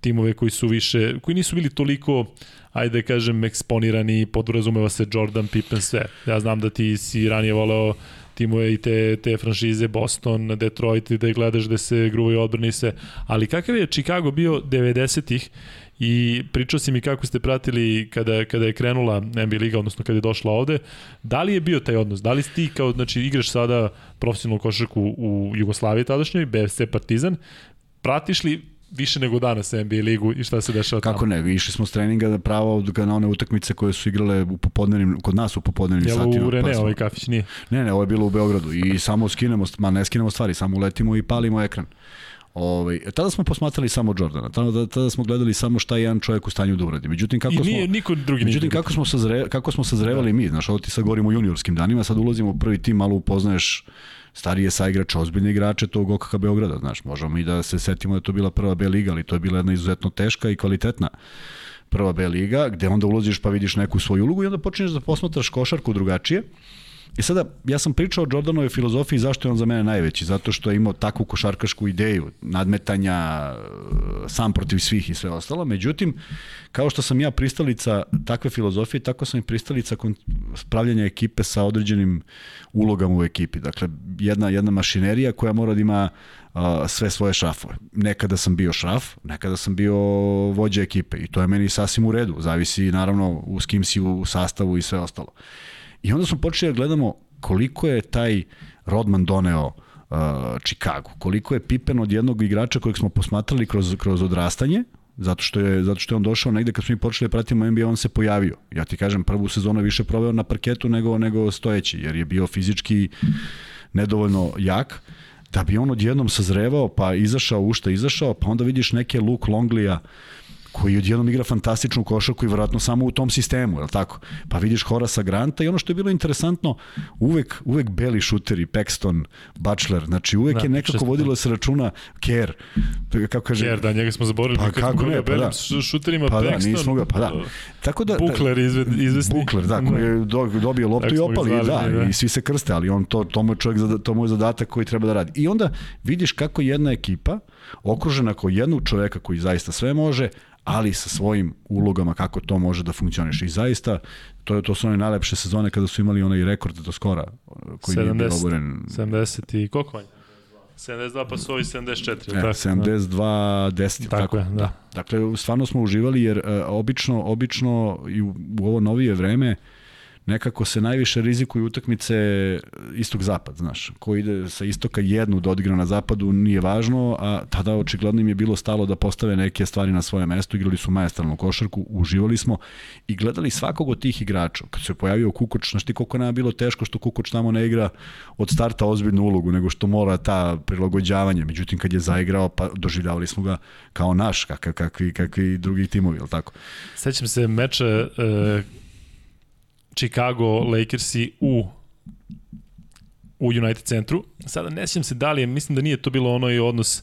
timove koji su više, koji nisu bili toliko, ajde kažem, eksponirani, podrazumeva se Jordan, Pippen, sve. Ja znam da ti si ranije voleo timove i te, te franšize Boston, Detroit, da je gledaš da se gruvaju odbrani i sve. Ali kakav je Chicago bio 90-ih i pričao si mi kako ste pratili kada, kada je krenula NBA liga, odnosno kada je došla ovde, da li je bio taj odnos? Da li ti kao, znači igraš sada profesionalnu košarku u Jugoslaviji tadašnjoj, BFC Partizan, pratiš li više nego danas NBA ligu i šta se dešava tamo? Kako ne, išli smo s treninga da pravo na one utakmice koje su igrale u popodnevnim, kod nas u popodnevnim Jel satima. u Rene pa smo- ovaj kafić nije? Ne, ne, ovo je bilo u Beogradu i samo skinemo, ma ne skinemo stvari, samo uletimo i palimo ekran. Ovaj, tada smo posmatrali samo Jordana, tada, tada smo gledali samo šta je jedan čovjek u stanju da uradi. Međutim, kako I smo... nije, niko drugi nije. Međutim, igrao. kako smo, sazre, kako smo sazrevali mi, znaš, ovo ti sad govorimo o juniorskim danima, sad ulazimo u prvi tim, malo upoznaješ starije saigrače, ozbiljne igrače tog OKK Beograda, znaš, možemo i da se setimo da to bila prva B liga, ali to je bila jedna izuzetno teška i kvalitetna prva B liga, gde onda ulaziš pa vidiš neku svoju ulogu i onda počinješ da posmatraš košarku drugačije. I sada, ja sam pričao o Jordanove filozofiji zašto je on za mene najveći, zato što je imao takvu košarkašku ideju, nadmetanja, e, sam protiv svih i sve ostalo. Međutim, kao što sam ja pristalica takve filozofije, tako sam i pristalica spravljanja ekipe sa određenim ulogama u ekipi. Dakle, jedna, jedna mašinerija koja mora da ima a, sve svoje šrafove. Nekada sam bio šraf, nekada sam bio vođa ekipe i to je meni sasvim u redu. Zavisi naravno s kim si u sastavu i sve ostalo. I onda smo počeli da gledamo koliko je taj Rodman doneo uh, Chicago, koliko je Pippen od jednog igrača kojeg smo posmatrali kroz, kroz odrastanje, zato što je zato što je on došao negde kad smo mi počeli da pratimo NBA on se pojavio. Ja ti kažem prvu sezonu više proveo na parketu nego nego stojeći jer je bio fizički nedovoljno jak da bi on odjednom sazrevao pa izašao u šta izašao pa onda vidiš neke Luke Longlija koji odjednom igra fantastičnu košarku i verovatno samo u tom sistemu, je li tako? Pa vidiš Horasa Granta i ono što je bilo interesantno, uvek, uvek beli šuteri, Paxton, Butler, znači uvek Da, je nekako često. vodilo se računa Kerr, kako kaže, Jer da, njega smo zaboravili. Pa kako ne, pa da. š- šuterima, pa da, Paxton, nismo ga, pa da. Tako da, Bukler izve, izvesni. Bukler, da, koji je do- dobio loptu Tako i opali, zvali, da, da. i svi se krste, ali on to, to mu je čovjek, to mu je zadatak koji treba da radi. I onda vidiš kako jedna ekipa, okružena kao jednog čoveka koji zaista sve može, ali sa svojim ulogama kako to može da funkcioniše. I zaista, to, to su one najlepše sezone kada su imali onaj rekord do skora, koji nije bio 70. oboren. 70 i koliko manje? 72 pa su ovi 74. E, tako? 72 10 Tako tako, je, da. Dakle, stvarno smo uživali jer uh, obično, obično i u, u ovo novije vreme nekako se najviše rizikuju utakmice istok-zapad, znaš. Ko ide sa istoka jednu da odigra na zapadu nije važno, a tada očigledno im je bilo stalo da postave neke stvari na svoje mesto, igrali su majestralnu košarku, uživali smo i gledali svakog od tih igrača. Kad se pojavio Kukoč, znaš ti koliko nama bilo teško što Kukoč tamo ne igra od starta ozbiljnu ulogu, nego što mora ta prilagođavanje. Međutim, kad je zaigrao, pa doživljavali smo ga kao naš, kakav, kakvi, kakvi drugi timovi, je li tako? Sećam se meča e, Chicago Lakersi u u United centru. Sada ne sjećam se da li je, mislim da nije to bilo ono i odnos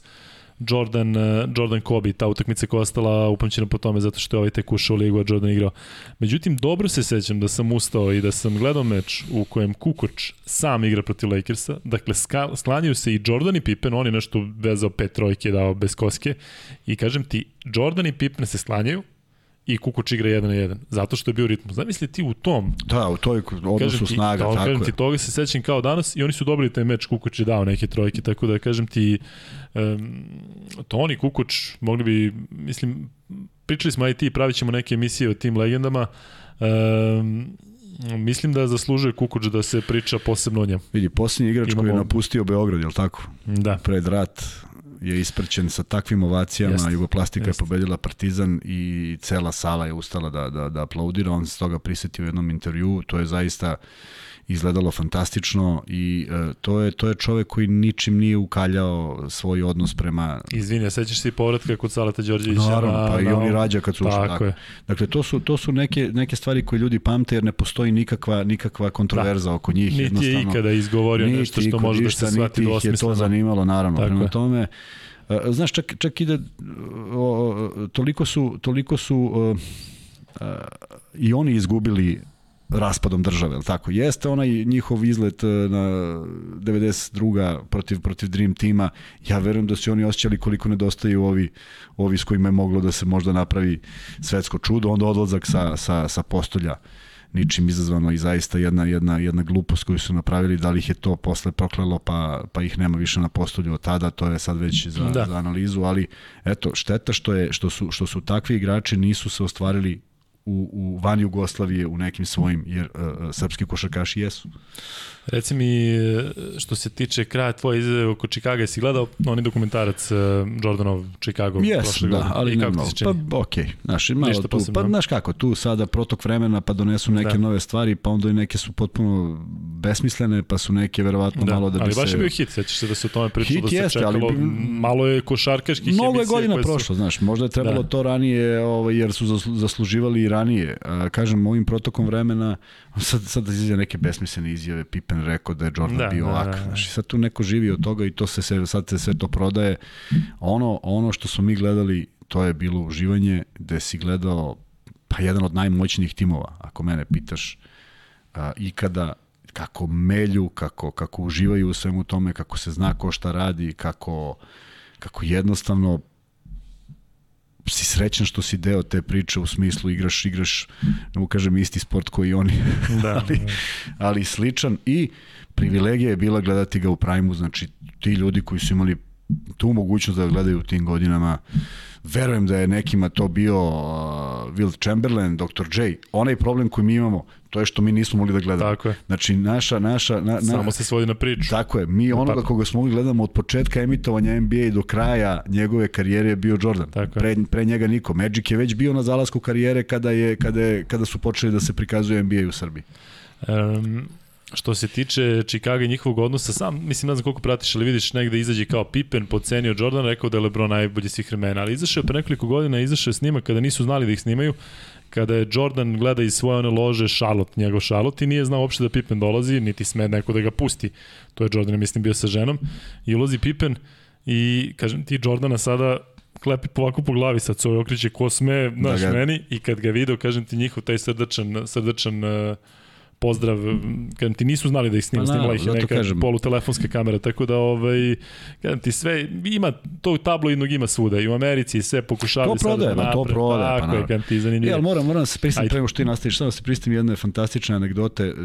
Jordan, eh, Jordan Kobe, ta utakmica koja je ostala upamćena po tome zato što je ovaj tek ušao u ligu, a Jordan igrao. Međutim, dobro se sećam da sam ustao i da sam gledao meč u kojem Kukoč sam igra protiv Lakersa, dakle sklanjaju se i Jordan i Pippen, on je nešto vezao pet trojke, dao bez koske i kažem ti, Jordan i Pippen se sklanjaju, i Kukoč igra 1 na 1, zato što je bio ritmu. Zamisli ti u tom, Da, u toj odnosu ti, snaga, to, tako kažem je. ti, toga se sećam kao danas i oni su dobili taj meč, Kukoč je dao neke trojke, tako da kažem ti, um, Toni Kukoč, mogli bi, mislim, pričali smo i ti, pravit ćemo neke emisije o tim legendama, um, mislim da zaslužuje Kukoč da se priča posebno o njemu. Vidi, posljednji igrač Imamo- koji je napustio Beograd, je li tako? Da. Pred rat, je isprćen sa takvim ovacijama, Jeste, Jugoplastika jeste. je pobedila Partizan i cela sala je ustala da, da, da aplaudira, on se toga prisetio u jednom intervjuu, to je zaista izgledalo fantastično i e, to je to je čovek koji ničim nije ukaljao svoj odnos prema Izvini, a sećaš se i povratka kod Saleta Đorđevića? Naravno, pa i na- oni rađa kad su ušli. Tako Tako je. Dakle, to su, to su neke, neke stvari koje ljudi pamte jer ne postoji nikakva, nikakva kontroverza oko njih. Niti je jednostavno. ikada izgovorio Niti nešto što može da se shvati niti ih je to zanimalo, naravno. Tako Prema je. tome, e, znaš, čak, čak ide, o, toliko su, toliko su o, a, i oni izgubili raspadom države, al tako? Jeste onaj njihov izlet e, na 92. protiv protiv Dream tima. Ja verujem da su oni osjećali koliko nedostaju ovi ovi s kojima je moglo da se možda napravi svetsko čudo, onda odlazak sa sa sa postolja ničim izazvano i zaista jedna jedna jedna glupost koju su napravili, da li ih je to posle proklelo pa pa ih nema više na postolju od tada, to je sad već za, da. za analizu, ali eto, šteta što je što su što su takvi igrači nisu se ostvarili u, u van Jugoslavije u nekim svojim, jer uh, srpski košarkaši jesu. Reci mi, e, što se tiče kraja tvoje izjave oko Chicago, jesi gledao onaj dokumentarac uh, Jordanov Chicago Jes, da, godine? ali I ne ti mnogo. se čini? Pa okej, okay. znaš, malo Ništa tu, posebno. pa znaš kako, tu sada protok vremena pa donesu neke Da. da. nove stvari, pa onda i neke su potpuno besmislene, pa su neke verovatno Da, malo da bi ali se... baš je bio hit, sećaš se da se o tome pričalo, Hit da se jeste, ali čekalo, bi- malo je košarkaških Mnogo je godina koje su- prošlo, znaš, možda je trebalo Da. da. to ranije, ovaj, jer su zaslu- zasluživali i ranije. A, kažem, ovim protokom vremena, sad, sad da izađe neke besmislene izjave, Pippen rekao da je Jordan Da, bio da, ovak. da, da. Znaš, sad tu neko živi od toga i to se, se sad se sve to prodaje. Ono, ono što smo mi gledali, to je bilo uživanje, gde si gledao pa jedan od najmoćnijih timova, ako mene pitaš, a, ikada kako melju, kako, kako uživaju u svemu tome, kako se zna ko šta radi, kako, kako jednostavno si srećan što si deo te priče u smislu igraš, igraš, ne mu kažem isti sport koji oni, Da, ali, ali sličan i privilegija je bila gledati ga u prajmu, znači ti ljudi koji su imali tu mogućnost da gledaju u tim godinama, verujem da je nekima to bio uh, Will Chamberlain, Dr. J. Onaj problem koji mi imamo, to je što mi nismo mogli da gledamo. Tako je. Znači, naša, naša, na, na, Samo se svodi na priču. Tako je, mi onoga papir. koga smo mogli gledamo od početka emitovanja NBA do kraja njegove karijere je bio Jordan. Tako je. pre, pre njega niko. Magic je već bio na zalasku karijere kada, je, kada, je, kada su počeli da se prikazuje NBA u Srbiji. Um, što se tiče Chicago i njihovog odnosa, sam, mislim, ne znam koliko pratiš, ali vidiš negde izađe kao Pippen, podcenio Jordan, rekao da je LeBron najbolji svih vremena, ali izašao je pre nekoliko godina, izašao je snimak kada nisu znali da ih snimaju, kada je Jordan gleda iz svoje one lože šalot, njegov šalot i nije znao uopšte da Pippen dolazi, niti sme neko da ga pusti. To je Jordan, mislim, bio sa ženom. I ulazi Pippen i, kažem ti, Jordana sada klepi ovako po glavi, sad se ovaj okriće ko sme, znaš, ga- meni, i kad ga video, kažem ti, njihov taj srdačan, srdačan uh, pozdrav, kažem ti nisu znali da ih snima, Pa snimala ih je neka kažem. polutelefonska kamera, tako da ovaj, kažem ti sve, ima, to tabloidnog ima svuda, i u Americi i sve pokušavaju To prodaje, sada da to prodaje, pa tako je, naravno. kažem ti, zanimljivo. Ali moram, moram da se pristim prema što ti nastaviš, samo da se pristim jedne fantastične anegdote uh,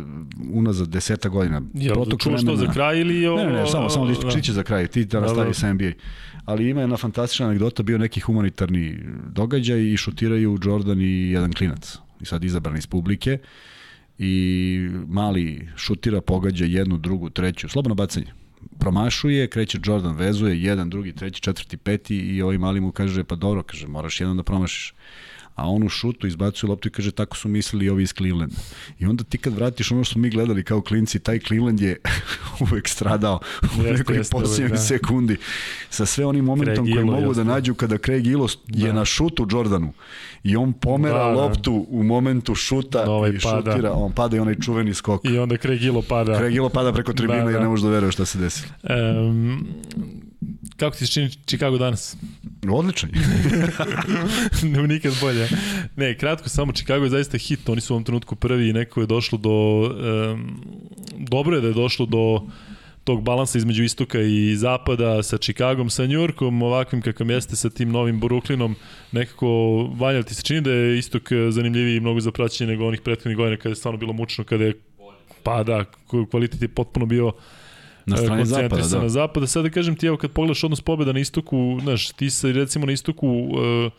unazad deseta godina. Jel, Protok čuo što za kraj ili... O, Ne, ne, ne, samo, samo da za kraj, ti da Da, nastavi da. sa NBA. Ali ima jedna fantastična anegdota, bio neki humanitarni događaj i šutiraju Jordan i jedan klinac. I sad izabran iz publike i mali šutira, pogađa jednu, drugu, treću, slobodno bacanje. Promašuje, kreće Jordan, vezuje, jedan, drugi, treći, četvrti, peti i ovaj mali mu kaže, pa dobro, kaže, moraš jednom da promašiš a on u šutu izbacuje loptu i kaže tako su mislili ovi iz Clevelanda. I onda ti kad vratiš ono što mi gledali kao klinci, taj Cleveland je uvek stradao u nekoj posljednjoj da. sekundi sa sve onim momentom Craig koji mogu jasno. da nađu kada Craig Ilo je Da. na šutu Jordanu i on pomera Da, da. loptu u momentu šuta Da, ovaj i pada. šutira, on pada i onaj čuveni skok. I onda Craig Ilo pada. Craig Ilo pada preko tribine Da, da, jer ne možeš da veruješ šta se desilo. Um, kako ti se čini Chicago danas? Odličan. ne, nikad bolje. Ne, kratko, samo Chicago je zaista hit. Oni su u ovom trenutku prvi i neko je došlo do... Um, dobro je da je došlo do tog balansa između istoka i zapada sa Chicagom, sa Njurkom, ovakvim kakav jeste sa tim novim Brooklynom, nekako valja li ti se čini da je istok zanimljiviji i mnogo za praćenje nego onih prethodnih godina kada je stvarno bilo mučno, kada je pa da, kvalitet je potpuno bio Na e, strani zapada, da. na zapada. Sada kažem ti, evo kad pogledaš odnos pobjeda na istoku, znaš, ti se recimo na istoku uh,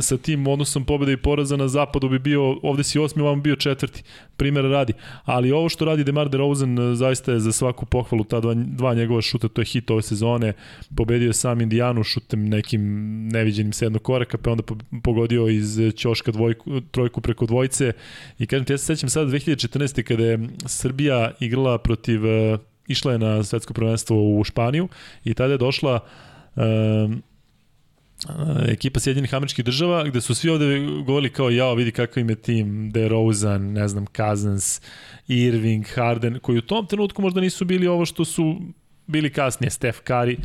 sa tim odnosom pobjeda i poraza na zapadu bi bio, ovde si osmi, ovamo bio četvrti, primjer radi. Ali ovo što radi Demar DeRozan e, zaista je za svaku pohvalu, ta dva, dva njegova šuta, to je hit ove sezone, pobedio je sam Indijanu šutem nekim neviđenim sednog koraka, pa onda pogodio iz ćoška dvojku, trojku preko dvojce i kažem ti, ja se sećam sada 2014. kada je Srbija igrala protiv, e, išla je na svetsko prvenstvo u Španiju i tada je došla um, ekipa Sjedinjenih američkih država, gde su svi ovde govorili kao, jao, vidi kakav im je tim, DeRozan, ne znam, Cousins, Irving, Harden, koji u tom trenutku možda nisu bili ovo što su bili kasnije, Steph Curry,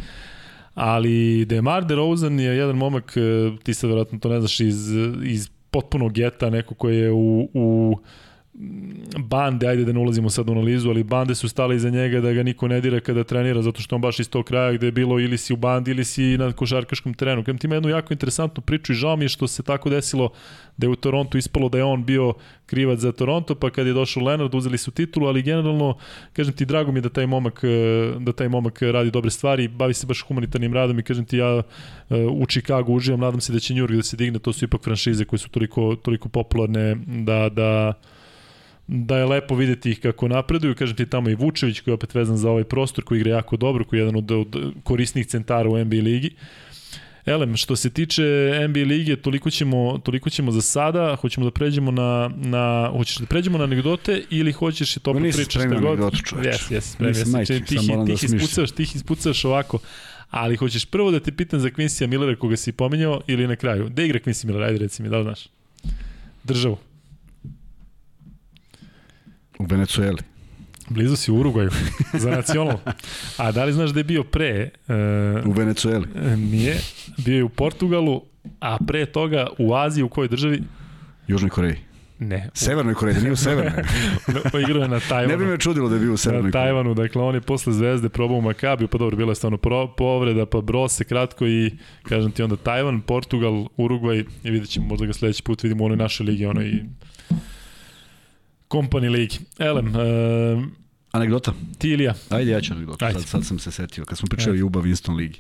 ali DeMar DeRozan je jedan momak, e, ti sad vjerojatno to ne znaš, iz, iz potpunog geta, neko koji je u, u bande, ajde da ne ulazimo sad u analizu, ali bande su stale iza njega da ga niko ne dira kada trenira, zato što on baš iz tog kraja gde je bilo ili si u bandi ili si na košarkaškom terenu. Kada ti ima jednu jako interesantnu priču i žao mi je što se tako desilo da je u Torontu ispalo da je on bio krivac za Toronto, pa kad je došao Leonard uzeli su titulu, ali generalno, kažem ti, drago mi je da taj momak, da taj momak radi dobre stvari, bavi se baš humanitarnim radom i kažem ti, ja u Chicago uživam, nadam se da će New York da se digne, to su ipak franšize koje su toliko, toliko popularne da, da da je lepo videti ih kako napreduju. Kažem ti tamo i Vučević koji je opet vezan za ovaj prostor, koji igra jako dobro, koji je jedan od, od korisnih centara u NBA ligi. Elem, što se tiče NBA lige, toliko ćemo, toliko ćemo za sada. Hoćemo da pređemo na, na hoćeš da pređemo na anegdote ili hoćeš i to pa pričaš šta god? Jes, jes, spremio sam. Majčik, ti, ti, da ispucaš, ti ispucaš ovako. Ali hoćeš prvo da te pitam za Quincy Millera koga si pominjao ili na kraju? Gde igra Quincy Miller? Ajde reci mi, da li znaš? Državu. U Venecueli. Blizu si u Urugvaju, za nacional. A da li znaš da je bio pre? Uh, u Venecueli. Nije. Bio je u Portugalu, a pre toga u Aziji, u kojoj državi? Južnoj Koreji. Ne. Severnoj Koreji, da nije u Severnoj. pa igrao je na Tajvanu. Ne bi me čudilo da je bio u Severnoj Koreji. Na Tajvanu, dakle on je posle Zvezde probao u Makabiju, pa dobro, bila je stvarno povreda, pa brose kratko i kažem ti onda Tajvan, Portugal, Urugvaj i vidjet ćemo, možda ga sledeći put vidimo u onoj našoj ligi, onoj Company League. Elem, uh, Anegdota? Ti ili ja? Ajde, ja ću anegdota. Ajde. Sad, sad sam se setio. Kad smo pričali Ajde. Juba Winston Ligi.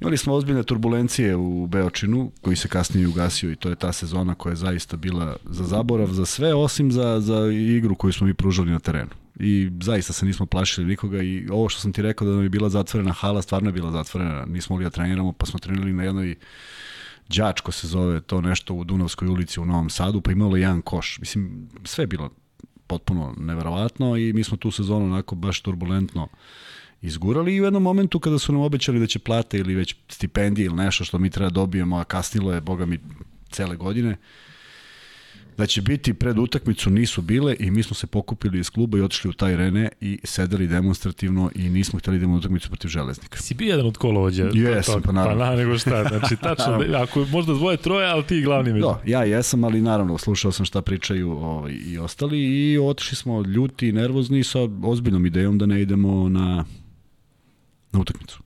Imali smo ozbiljne turbulencije u Beočinu, koji se kasnije ugasio i to je ta sezona koja je zaista bila za zaborav, za sve, osim za, za igru koju smo mi pružali na terenu. I zaista se nismo plašili nikoga i ovo što sam ti rekao da nam je bila zatvorena hala, stvarno je bila zatvorena. Nismo mogli da treniramo, pa smo trenirali na jednoj Đačko se zove to nešto u Dunavskoj ulici u Novom Sadu, pa imalo jedan koš. Mislim, sve je bilo potpuno neverovatno i mi smo tu sezonu onako baš turbulentno izgurali i u jednom momentu kada su nam obećali da će plate ili već stipendije ili nešto što mi treba da dobijemo, a kasnilo je, boga mi, cele godine, da će biti pred utakmicu nisu bile i mi smo se pokupili iz kluba i otišli u taj Rene i sedeli demonstrativno i nismo hteli da imamo utakmicu protiv železnika. Si bio jedan od kolovođa? Jesam, pa naravno. Pa na, nego šta, znači tačno, da, ako možda dvoje, troje, ali ti glavni među. Da, ja jesam, ali naravno slušao sam šta pričaju ovaj, i ostali i otišli smo ljuti i nervozni sa ozbiljnom idejom da ne idemo na, na utakmicu.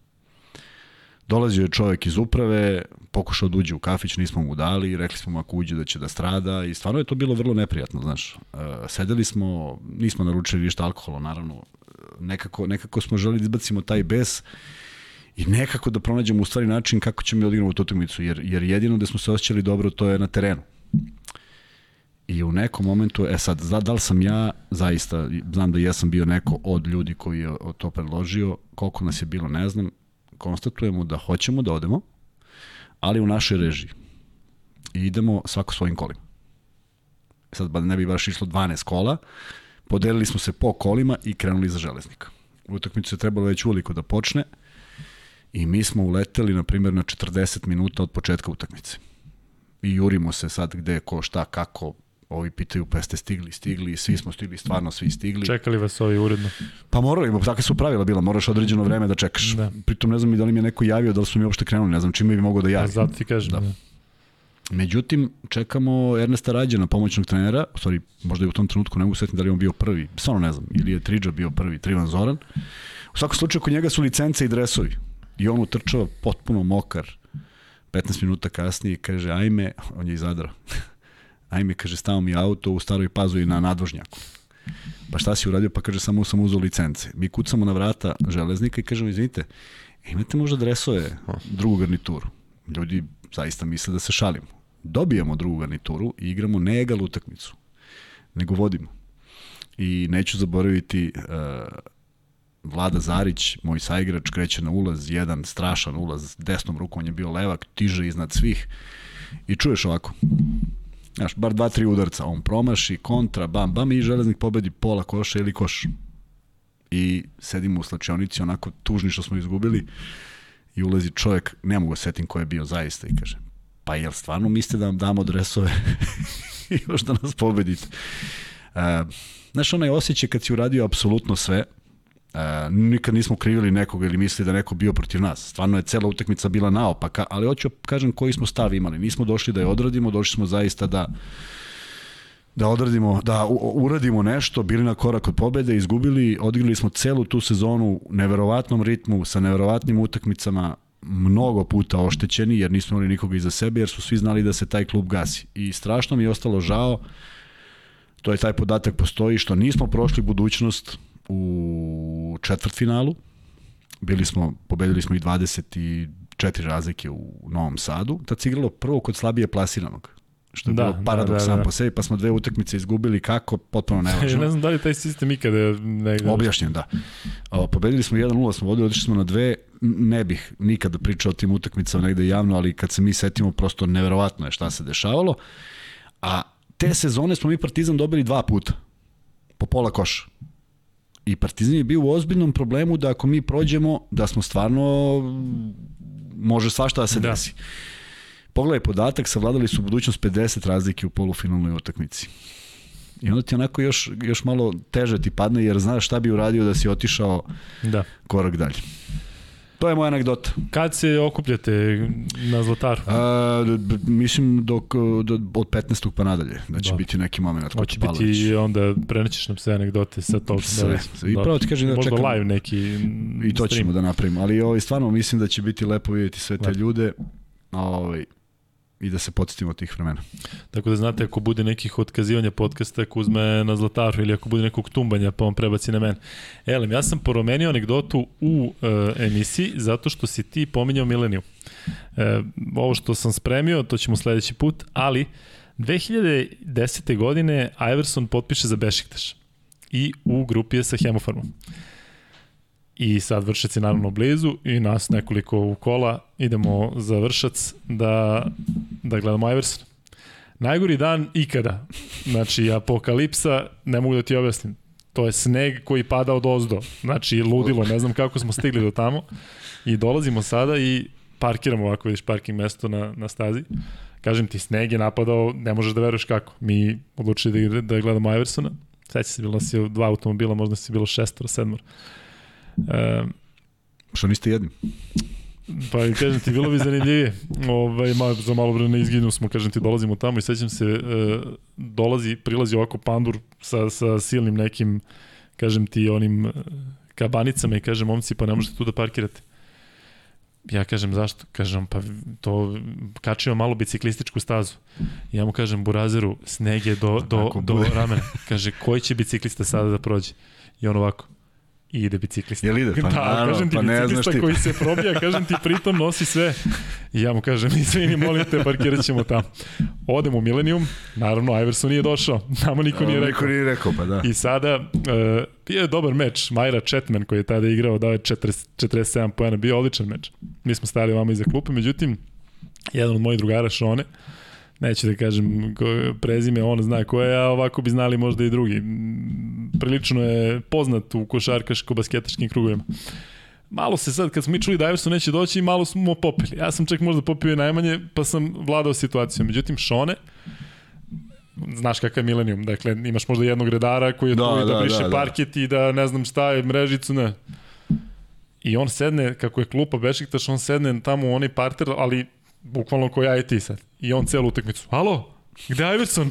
Dolazio je čovek iz uprave, pokušao da uđe u kafić, nismo mu dali, rekli smo mu ako uđe da će da strada i stvarno je to bilo vrlo neprijatno, znaš. Uh, sedeli smo, nismo naručili ništa alkohola, naravno, nekako, nekako smo želi da izbacimo taj bes i nekako da pronađemo u stvari način kako ćemo da odigramo tu utakmicu, jer, jer jedino da smo se osjećali dobro to je na terenu. I u nekom momentu, e sad, da li sam ja, zaista, znam da jesam bio neko od ljudi koji je to predložio, koliko nas je bilo, ne znam, konstatujemo da hoćemo da odemo, ali u našoj režiji. I idemo svako svojim kolima. Sad ne bi baš išlo 12 kola, podelili smo se po kolima i krenuli za železnika. Utakmicu se trebalo već uveliko da počne i mi smo uleteli, na primjer, na 40 minuta od početka utakmice. I jurimo se sad gde, ko, šta, kako, ovi pitaju pa ste stigli, stigli, svi smo stigli, stvarno svi stigli. Čekali vas ovi uredno? Pa morali, takve su pravila bila, moraš određeno vreme da čekaš. Da. Pritom ne znam i da li mi je neko javio, da li su mi uopšte krenuli, ne znam čime bi mogo da javim. Ja, zato ti kažem. Da. da. Međutim, čekamo Ernesta Rađena, pomoćnog trenera, u stvari, možda je u tom trenutku, ne mogu setiti da li on bio prvi, stvarno ne znam, ili je Triđa bio prvi, Trivan Zoran. U svakom slučaju, kod njega su licence i dresovi. I on utrčava potpuno mokar, 15 minuta kasnije kaže, ajme, on je iz Zadra ajme, kaže, stao mi auto u staroj pazovi na nadvožnjaku. Pa šta si uradio? Pa kaže, samo sam uzao licence. Mi kucamo na vrata železnika i kažemo, izvinite, imate možda dresove drugu garnituru? Ljudi zaista misle da se šalimo. Dobijamo drugu garnituru i igramo ne egal utakmicu, nego vodimo. I neću zaboraviti uh, Vlada Zarić, moj saigrač, kreće na ulaz, jedan strašan ulaz, desnom rukom je bio levak, tiže iznad svih i čuješ ovako, Znaš, bar dva, tri udarca, on promaši, kontra, bam, bam i železnik pobedi pola koša ili koš. I sedimo u slačionici onako tužni što smo izgubili i ulazi čovjek, ne mogu da setim ko je bio zaista i kaže, pa jel stvarno mislite da vam damo dresove i još da nas pobedite? Uh, znaš, onaj osjećaj kad si uradio apsolutno sve, Uh, nikad nismo krivili nekoga ili mislili da neko bio protiv nas. Stvarno je cela utakmica bila naopaka, ali hoću kažem koji smo stav imali. Nismo došli da je odradimo, došli smo zaista da da odradimo, da uradimo nešto, bili na korak od pobede, izgubili, odigrali smo celu tu sezonu u neverovatnom ritmu, sa neverovatnim utakmicama, mnogo puta oštećeni, jer nismo imali nikoga iza sebe, jer su svi znali da se taj klub gasi. I strašno mi je ostalo žao, to je taj podatak postoji, što nismo prošli budućnost, u četvrtfinalu. Bili smo, pobedili smo i 24 razlike u Novom Sadu. Tad se igralo prvo kod slabije plasiranog što je da, bilo paradoks da, da, sam da. po sebi, pa smo dve utakmice izgubili kako, potpuno nevažno. ne znam da li taj sistem ikada negde... Objašnjen, da. O, pobedili smo 1-0, smo vodili, otišli smo na dve, ne bih nikada pričao o tim utakmicama negde javno, ali kad se mi setimo, prosto neverovatno je šta se dešavalo. A te sezone smo mi Partizan dobili dva puta, po pola koša. I Partizan je bio u ozbiljnom problemu da ako mi prođemo, da smo stvarno, može svašta da se da. desi. Pogledaj podatak, savladali su budućnost 50 razlike u polufinalnoj utakmici. I onda ti onako još, još malo teže ti padne jer znaš šta bi uradio da si otišao da. korak dalje. To je moja anegdota. Kad se okupljate na Zlataru? A, mislim dok, do, od 15. pa nadalje, da će da. biti neki moment. Hoće biti i onda prenećeš nam sve anegdote sa tog. Sve. Da, I pravo ti kažem da čekam. live neki I to stream. ćemo da napravimo. Ali ovaj, stvarno mislim da će biti lepo vidjeti sve te da. ljude. Ovaj, i da se podsjetimo tih vremena. Tako da znate, ako bude nekih otkazivanja podcasta, uzme na Zlataru ili ako bude nekog tumbanja, pa on prebaci na mene. Elem, ja sam poromenio anegdotu u uh, emisiji zato što si ti pominjao Mileniju. E, ovo što sam spremio, to ćemo sledeći put, ali 2010. godine Iverson potpiše za Bešiktaš i u grupi je sa Hemofarmom. I sad vršac je naravno blizu i nas nekoliko u kola idemo za vršac da, da gledamo Iverson. Najgori dan ikada. Znači, apokalipsa, ne mogu da ti objasnim. To je sneg koji pada od ozdo. Znači, ludilo, ne znam kako smo stigli do tamo. I dolazimo sada i parkiramo ovako, vidiš, parking mesto na, na stazi. Kažem ti, sneg je napadao, ne možeš da veruješ kako. Mi odlučili da, da gledamo Iversona. Sveća se, bilo nas je dva automobila, možda se bilo šestora, sedmora. E, Što niste jedni? Pa kažem ti, bilo bi zanimljivije. Ovaj, malo, za malo vremena izginu smo, kažem ti, dolazimo tamo i sećam se, e, dolazi, prilazi ovako pandur sa, sa silnim nekim, kažem ti, onim e, kabanicama i kažem, momci, pa ne možete tu da parkirate. Ja kažem, zašto? Kažem, pa to, kačimo malo biciklističku stazu. Ja mu kažem, Burazeru, sneg je do, do, do ramena. Kaže, koji će biciklista sada da prođe? I on ovako, i ide biciklista. Jel ide? Pa, da, naravno, kažem ti, pa ne znaš ti. koji se probija, kažem ti, pritom nosi sve. I ja mu kažem, izvini, molim te, parkirat ćemo tamo. Odemo u Millennium, naravno, Iverson nije došao, nama niko nije rekao. Niko nije rekao, pa da. I sada, uh, bio je dobar meč, Majra Chetman koji je tada igrao, dao je 40, 47 pojena, bio odličan meč. Mi smo stali vama iza klupe, međutim, jedan od mojih drugara, Šone, uh, neću da kažem prezime, on zna ko je, a ovako bi znali možda i drugi. Prilično je poznat u košarkaško-basketaškim krugovima. Malo se sad, kad smo mi čuli da Iverson neće doći, malo smo popili. Ja sam čak možda popio najmanje, pa sam vladao situacijom. Međutim, Šone, znaš kakav je Millennium, dakle imaš možda jednog redara koji je da, tu da, da briše da, da. parket i da ne znam šta je, mrežicu, ne. I on sedne, kako je klupa Bešiktaš, on sedne tamo u onaj parter, ali bukvalno ko ja i ti sad. I on celu utakmicu, halo, Gde Iverson?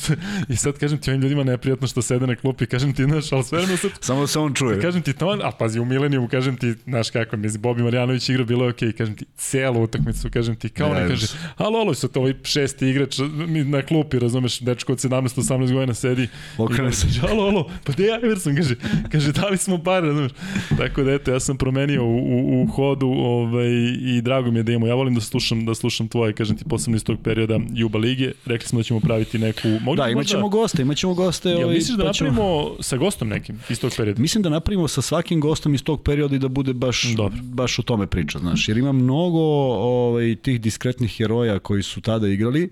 I sad kažem ti ovim ljudima neprijatno što sede na klupi, kažem ti, znaš, ali sve jedno sad... Samo da se on čuje. Kažem ti to, a pazi, u Milenijumu, kažem ti, znaš kako, mi Bobi Marjanović igra, bilo je okej, okay, kažem ti, celu utakmicu, kažem ti, kao ne kaže, alo, alo, sad ovaj šesti igrač na klupi, razumeš, dečko od 17-18 godina sedi. Okrene se. Alo, alo, pa gde je Iverson, kaže, kaže, dali smo pare, razumeš. Tako da, eto, ja sam promenio u, u, u hodu ovaj, i drago mi je da imamo, ja volim da slušam, da slušam tvoje, kažem ti, posebno iz tog perioda Juba Lige, rekli smo da ćemo praviti neku... Mogu da, imaćemo možda... goste, imaćemo goste. Ja, ovaj, misliš da napravimo ćemo... sa gostom nekim iz tog perioda? Mislim da napravimo sa svakim gostom iz tog perioda i da bude baš, Dobro. baš o tome priča, znaš. Jer ima mnogo ovaj, tih diskretnih heroja koji su tada igrali,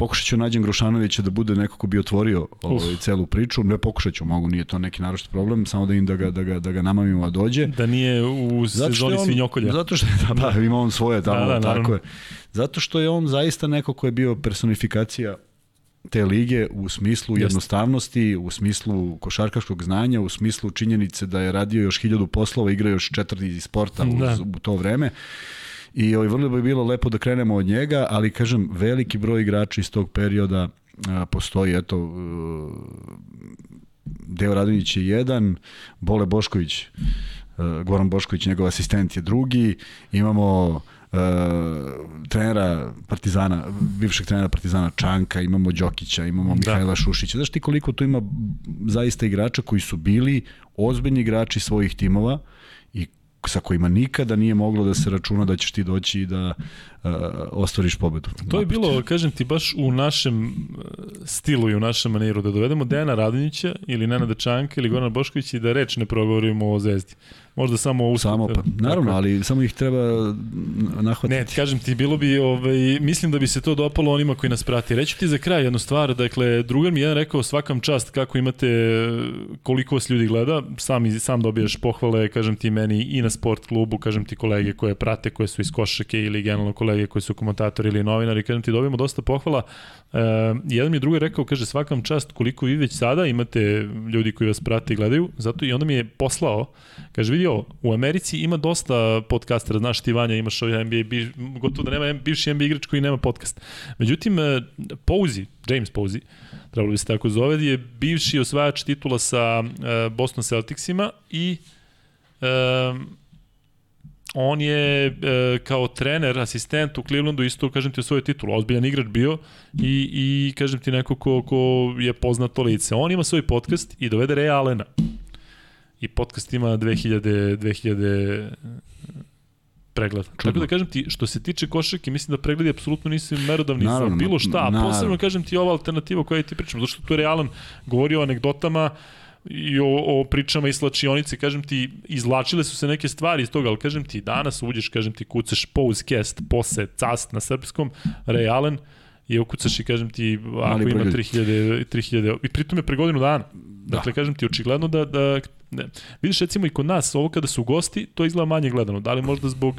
pokušat ću nađem Grošanovića da bude neko ko bi otvorio ovaj, celu priču. Ne pokušat ću, mogu, nije to neki naročit problem, samo da im da ga, da ga, da ga namamimo da dođe. Da nije u sezoni on, svinjokolja. Zato što da, da, ima on svoje tamo, da, da, tako je. Zato što je on zaista neko ko je bio personifikacija te lige u smislu Jest. jednostavnosti, u smislu košarkaškog znanja, u smislu činjenice da je radio još hiljadu poslova, igra još četvrti sporta da. u, u to vreme. I ovaj, vrlo bi bilo lepo da krenemo od njega, ali kažem, veliki broj igrača iz tog perioda a, postoji, eto, uh, Deo Radonjić je jedan, Bole Bošković, uh, Goran Bošković, njegov asistent je drugi, imamo uh, trenera Partizana, bivšeg trenera Partizana Čanka, imamo Đokića, imamo da. Mihajla Šušića. Znaš ti koliko tu ima zaista igrača koji su bili ozbiljni igrači svojih timova sa kojima nikada nije moglo da se računa da ćeš ti doći i da uh, ostvariš pobedu. To je bilo, kažem ti, baš u našem uh, stilu i u našem maniru da dovedemo Dejana Radonjića ili Nenada Čanka ili Gorana Boškovića i da reč ne progovorimo o Zvezdi. Možda samo usput. Samo pa, naravno, ali samo ih treba nahvatiti. Ne, kažem ti, bilo bi, ovaj, mislim da bi se to dopalo onima koji nas prati. Reću ti za kraj jednu stvar, dakle, drugar mi je rekao svakam čast kako imate, koliko vas ljudi gleda, sam, sam dobijaš pohvale, kažem ti meni i na sport klubu, kažem ti kolege koje prate, koje su iz košake ili generalno kolege koji su komentatori ili novinari, kažem ti dobijemo dosta pohvala. E, jedan mi je drugar rekao, kaže svakam čast koliko vi već sada imate ljudi koji vas prate i gledaju, zato i onda mi je poslao, kaže vidi ovo, u Americi ima dosta podcastera, znaš ti Vanja, imaš ovaj NBA, bi, gotovo da nema bivši NBA igrač koji nema podcast. Međutim, e, Pouzi, James Pouzi, trebalo bi se tako zove, je bivši osvajač titula sa uh, Boston Celticsima i uh, on je e, kao trener, asistent u Clevelandu isto, kažem ti, svoju titulu, ozbiljan igrač bio i, i kažem ti neko ko, ko je poznato lice. On ima svoj podcast i dovede Ray Allena. I podcast ima 2000, 2000 pregleda. Čudno. Tako da kažem ti, što se tiče košarke, mislim da pregledi apsolutno nisu merodavni naravno, za bilo šta. Naravno. Posebno kažem ti ova alternativa koja ti pričam, zato što tu je realan govorio o anegdotama, i o, o pričama i slačionice, kažem ti, izlačile su se neke stvari iz toga, ali kažem ti, danas uđeš, kažem ti, kucaš cast, pose, cast na srpskom, Ray Allen, i ukucaš i kažem ti, ako ima 3000, 3000, i pritom je pre godinu dana. Da. Dakle, kažem ti, očigledno da, da ne. Vidiš, recimo i kod nas, ovo kada su gosti, to izgleda manje gledano. Da li možda zbog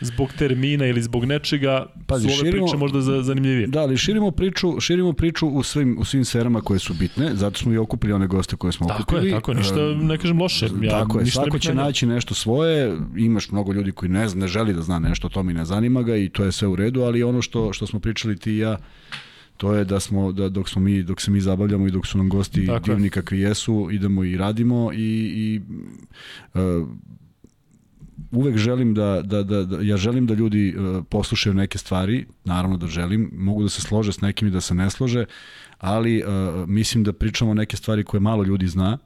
zbog termina ili zbog nečega Pazi, su ove širimo, priče možda zanimljivije. Da, ali širimo priču, širimo priču u svim, u svim sferama koje su bitne, zato smo i okupili one goste koje smo tako okupili. Tako je, tako je, ništa ne kažem loše. Ja, tako je, svako će naći nešto svoje, imaš mnogo ljudi koji ne, ne želi da zna nešto, to mi ne zanima ga i to je sve u redu, ali ono što, što smo pričali ti i ja, to je da smo da dok smo mi dok se mi zabavljamo i dok su nam gosti Tako divni je. kakvi jesu idemo i radimo i i uh, uvek želim da, da, da, da, ja želim da ljudi uh, poslušaju neke stvari, naravno da želim, mogu da se slože s nekim i da se ne slože, ali uh, mislim da pričamo neke stvari koje malo ljudi zna,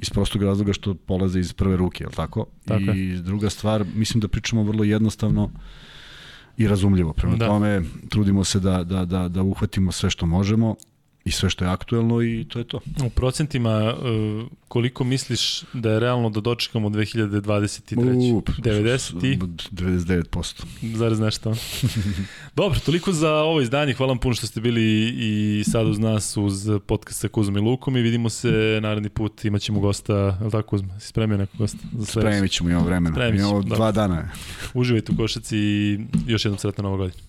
iz prostog razloga što polaze iz prve ruke, je li tako? tako I je. druga stvar, mislim da pričamo vrlo jednostavno i razumljivo. Prema da. tome, trudimo se da, da, da, da uhvatimo sve što možemo i sve što je aktuelno i to je to. U procentima e, koliko misliš da je realno da dočekamo 2023? U, 90 99%. Zarez nešto. Dobro, toliko za ovo izdanje. Hvala vam puno što ste bili i sad uz nas uz podcast sa Kuzom i Lukom i vidimo se naredni put. Imaćemo gosta, je li tako Kuzma? Si spremio nekog gosta? Za Spremit ćemo, imamo vremena. Spremit ćemo, imamo dva dana. Uživajte u košaci i još jednom sretno novo godinu.